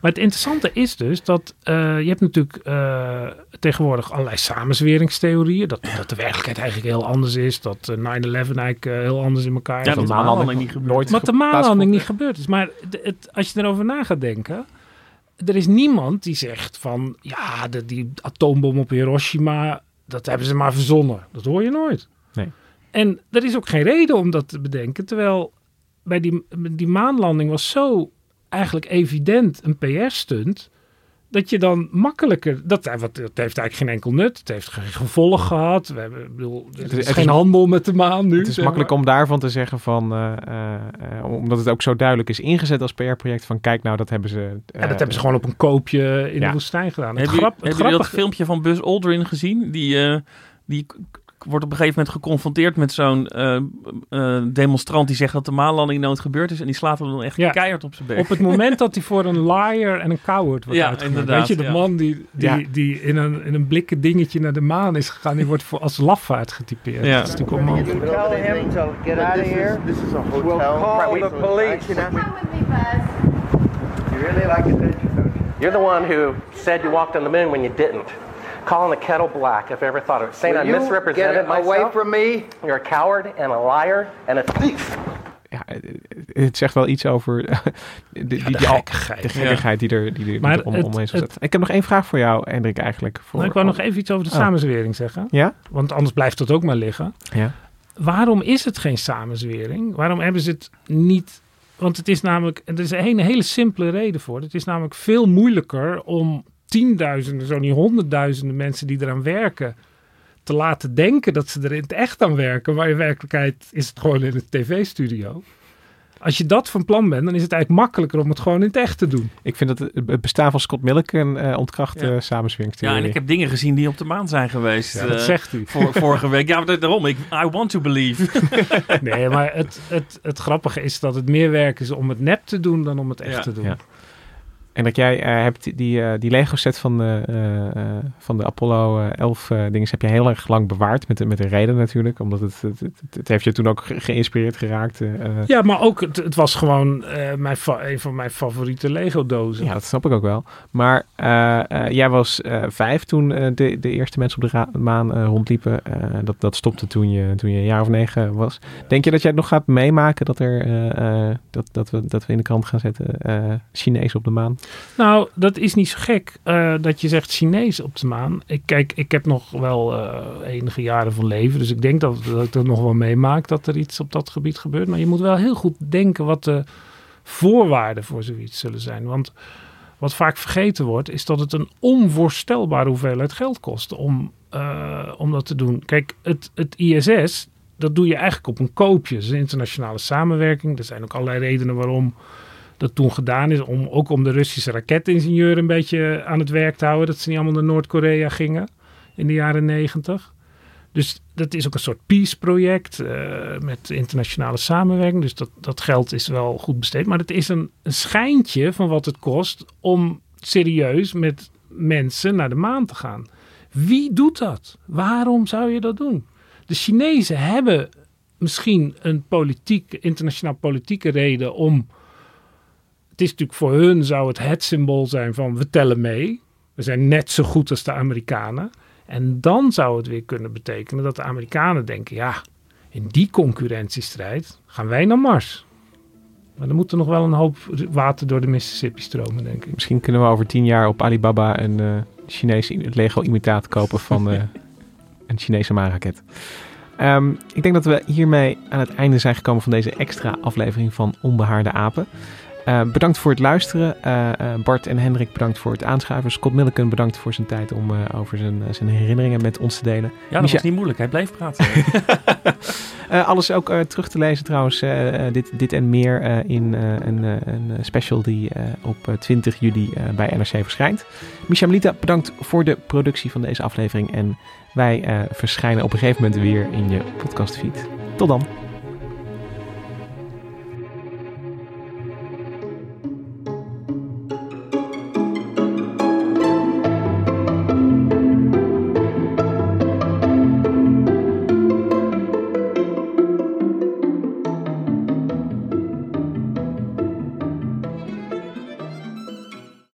D: Maar het interessante is dus dat eh, je hebt natuurlijk eh, tegenwoordig allerlei samenzweringstheorieën. Dat, dat de werkelijkheid eigenlijk heel anders is. Dat eh, 9-11 eigenlijk eh, heel anders in elkaar
E: Ja,
D: zit.
E: dat de maanlanding niet gebeurd is.
D: Wat de maanlanding niet gebeurd is. Maar het, als je erover na gaat denken. Er is niemand die zegt van ja, de, die atoombom op Hiroshima, dat hebben ze maar verzonnen. Dat hoor je nooit.
A: Nee.
D: En er is ook geen reden om dat te bedenken. Terwijl bij die, die maanlanding was zo eigenlijk evident een PR-stunt. dat je dan makkelijker. Dat, dat heeft eigenlijk geen enkel nut. Het heeft geen gevolg gehad. We hebben, bedoel, er is,
A: het is-
D: geen handel met de maan nu.
A: Het is
D: zeg
A: makkelijk
D: maar.
A: om daarvan te zeggen van, eh, eh, eh, omdat het ook zo duidelijk is ingezet als PR-project, van kijk nou, dat hebben ze...
D: Ja, dat hebben ze gewoon op een koopje in
A: ja.
D: de woestijn gedaan. Het
E: Hebben
D: grap,
E: jullie,
D: het
E: dat filmpje van Buzz Aldrin gezien? Die, eh, die wordt op een gegeven moment geconfronteerd met zo'n eh, eh, demonstrant die zegt dat de maanlanding nooit gebeurd is. En die slaat hem dan echt
D: Ja.
E: keihard op zijn bek.
D: Op het moment dat hij voor een liar en een coward wordt
E: Ja,
D: uitgemaakt.
E: inderdaad,
D: Weet je, de
E: ja.
D: man die, die,
E: Ja.
D: die in, een, in een blikken dingetje naar de maan is gegaan, die wordt voor, als lafaard getypeerd.
E: Ja.
D: Dat is natuurlijk onmogelijk.
B: Tell him to get out of here. This is a hotel. We'll call the police.
J: You really like attention, don't you? You're the one who said you walked on the moon when you didn't. Calling the kettle black, if I ever thought of it. Saying
B: Will
J: I
B: you
J: misrepresented
B: get
J: myself.
B: away from me?
J: You're a coward and a liar and a thief.
A: Ja, het- zegt wel iets over die, die, die,
D: de gekkigheid.
A: de gekkigheid die er, die er, die
D: Maar
A: er om,
D: het-
A: omheen is
D: het-
A: gezet. Ik heb nog één vraag voor jou, Hendrik, eigenlijk. Voor,
D: Nou, ik wou nog even iets over de
A: Oh.
D: samenzwering zeggen.
A: Ja?
D: Want anders blijft dat ook maar liggen.
A: Ja.
D: Waarom is het geen samenzwering? Waarom hebben ze het niet... Want het is namelijk... Er is een hele simpele reden voor. Het is namelijk veel moeilijker om tienduizenden, zo niet honderdduizenden mensen die eraan werken... te laten denken dat ze er in het echt aan werken. Maar in werkelijkheid is het gewoon in een tv-studio. Als je dat van plan bent, dan is het eigenlijk makkelijker om het gewoon in het echt te doen.
A: Ik vind dat het het bestaan van Scott Milliken uh, ontkracht
E: Ja.
A: uh, samenzweringstheorie.
E: Ja, en ik heb dingen gezien die op de maan zijn geweest.
D: Ja, dat
E: eh,
D: zegt u.
E: Voor, vorige week. Ja, maar daarom. Ik, I want to believe.
D: Nee, maar het, het, het grappige is dat het meer werk is om het nep te doen dan om het echt
E: Ja.
D: te doen.
A: En dat jij eh, hebt die, eh, die Lego set van de, eh, van de Apollo eh, 11 eh dingen heb je heel erg lang bewaard. Met, de- met een reden natuurlijk. Omdat het, het, het, het heeft je toen ook ge- geïnspireerd geraakt.
D: Ja, maar ook, het, het was gewoon mijn een van mijn favoriete Lego-dozen.
A: Ja, dat snap ik ook wel. Maar jij was vijf toen de, de eerste mensen op de maan rondliepen. Dat, dat stopte toen je, toen je een jaar of negen was. Denk je dat jij het nog gaat meemaken dat, er, dat, dat, we, dat we in de krant gaan zetten Chinees op de maan?
D: Nou, dat is niet zo gek eh, dat je zegt Chinees op de maan. Ik, kijk, ik heb nog wel eh, enige jaren van leven. Dus ik denk dat, dat ik dat nog wel meemaak dat er iets op dat gebied gebeurt. Maar je moet wel heel goed denken wat de voorwaarden voor zoiets zullen zijn. Want wat vaak vergeten wordt, is dat het een onvoorstelbare hoeveelheid geld kost om, eh, om dat te doen. Kijk, het, het ISS, dat doe je eigenlijk op een koopje. Het is een internationale samenwerking. Er zijn ook allerlei redenen waarom dat toen gedaan is. Om, ook om de Russische raketingenieur een beetje aan het werk te houden. Dat ze niet allemaal naar Noord-Korea gingen in de jaren negentig. Dus dat is ook een soort peace-project eh, met internationale samenwerking. Dus dat, dat geld is wel goed besteed. Maar het is een, een schijntje van wat het kost om serieus met mensen naar de maan te gaan. Wie doet dat? Waarom zou je dat doen? De Chinezen hebben misschien een politiek, internationaal politieke reden om. Het is natuurlijk voor hun zou het het symbool zijn van we tellen mee. We zijn net zo goed als de Amerikanen. En dan zou het weer kunnen betekenen dat de Amerikanen denken: ja, in die concurrentiestrijd gaan wij naar Mars. Maar dan moet er nog wel een hoop water door de Mississippi stromen, denk ik.
A: Misschien kunnen we over tien jaar op Alibaba een uh, Chinese Lego-imitaat kopen van uh, een Chinese maanraket. Um, ik denk dat we hiermee aan het einde zijn gekomen van deze extra aflevering van Onbehaarde Apen. Uh, bedankt voor het luisteren. Uh, uh, Bart en Hendrik bedankt voor het aanschuiven. Scott Milliken bedankt voor zijn tijd om over zijn, zijn herinneringen met ons te delen.
E: Ja, dat Micha was niet moeilijk. Hij bleef praten.
A: alles ook terug te lezen trouwens. dit, dit en meer in een, een, special die op 20 juli bij NRC verschijnt. Micha Melita, bedankt voor de productie van deze aflevering. En wij verschijnen op een gegeven moment weer in je podcastfeed. Tot dan.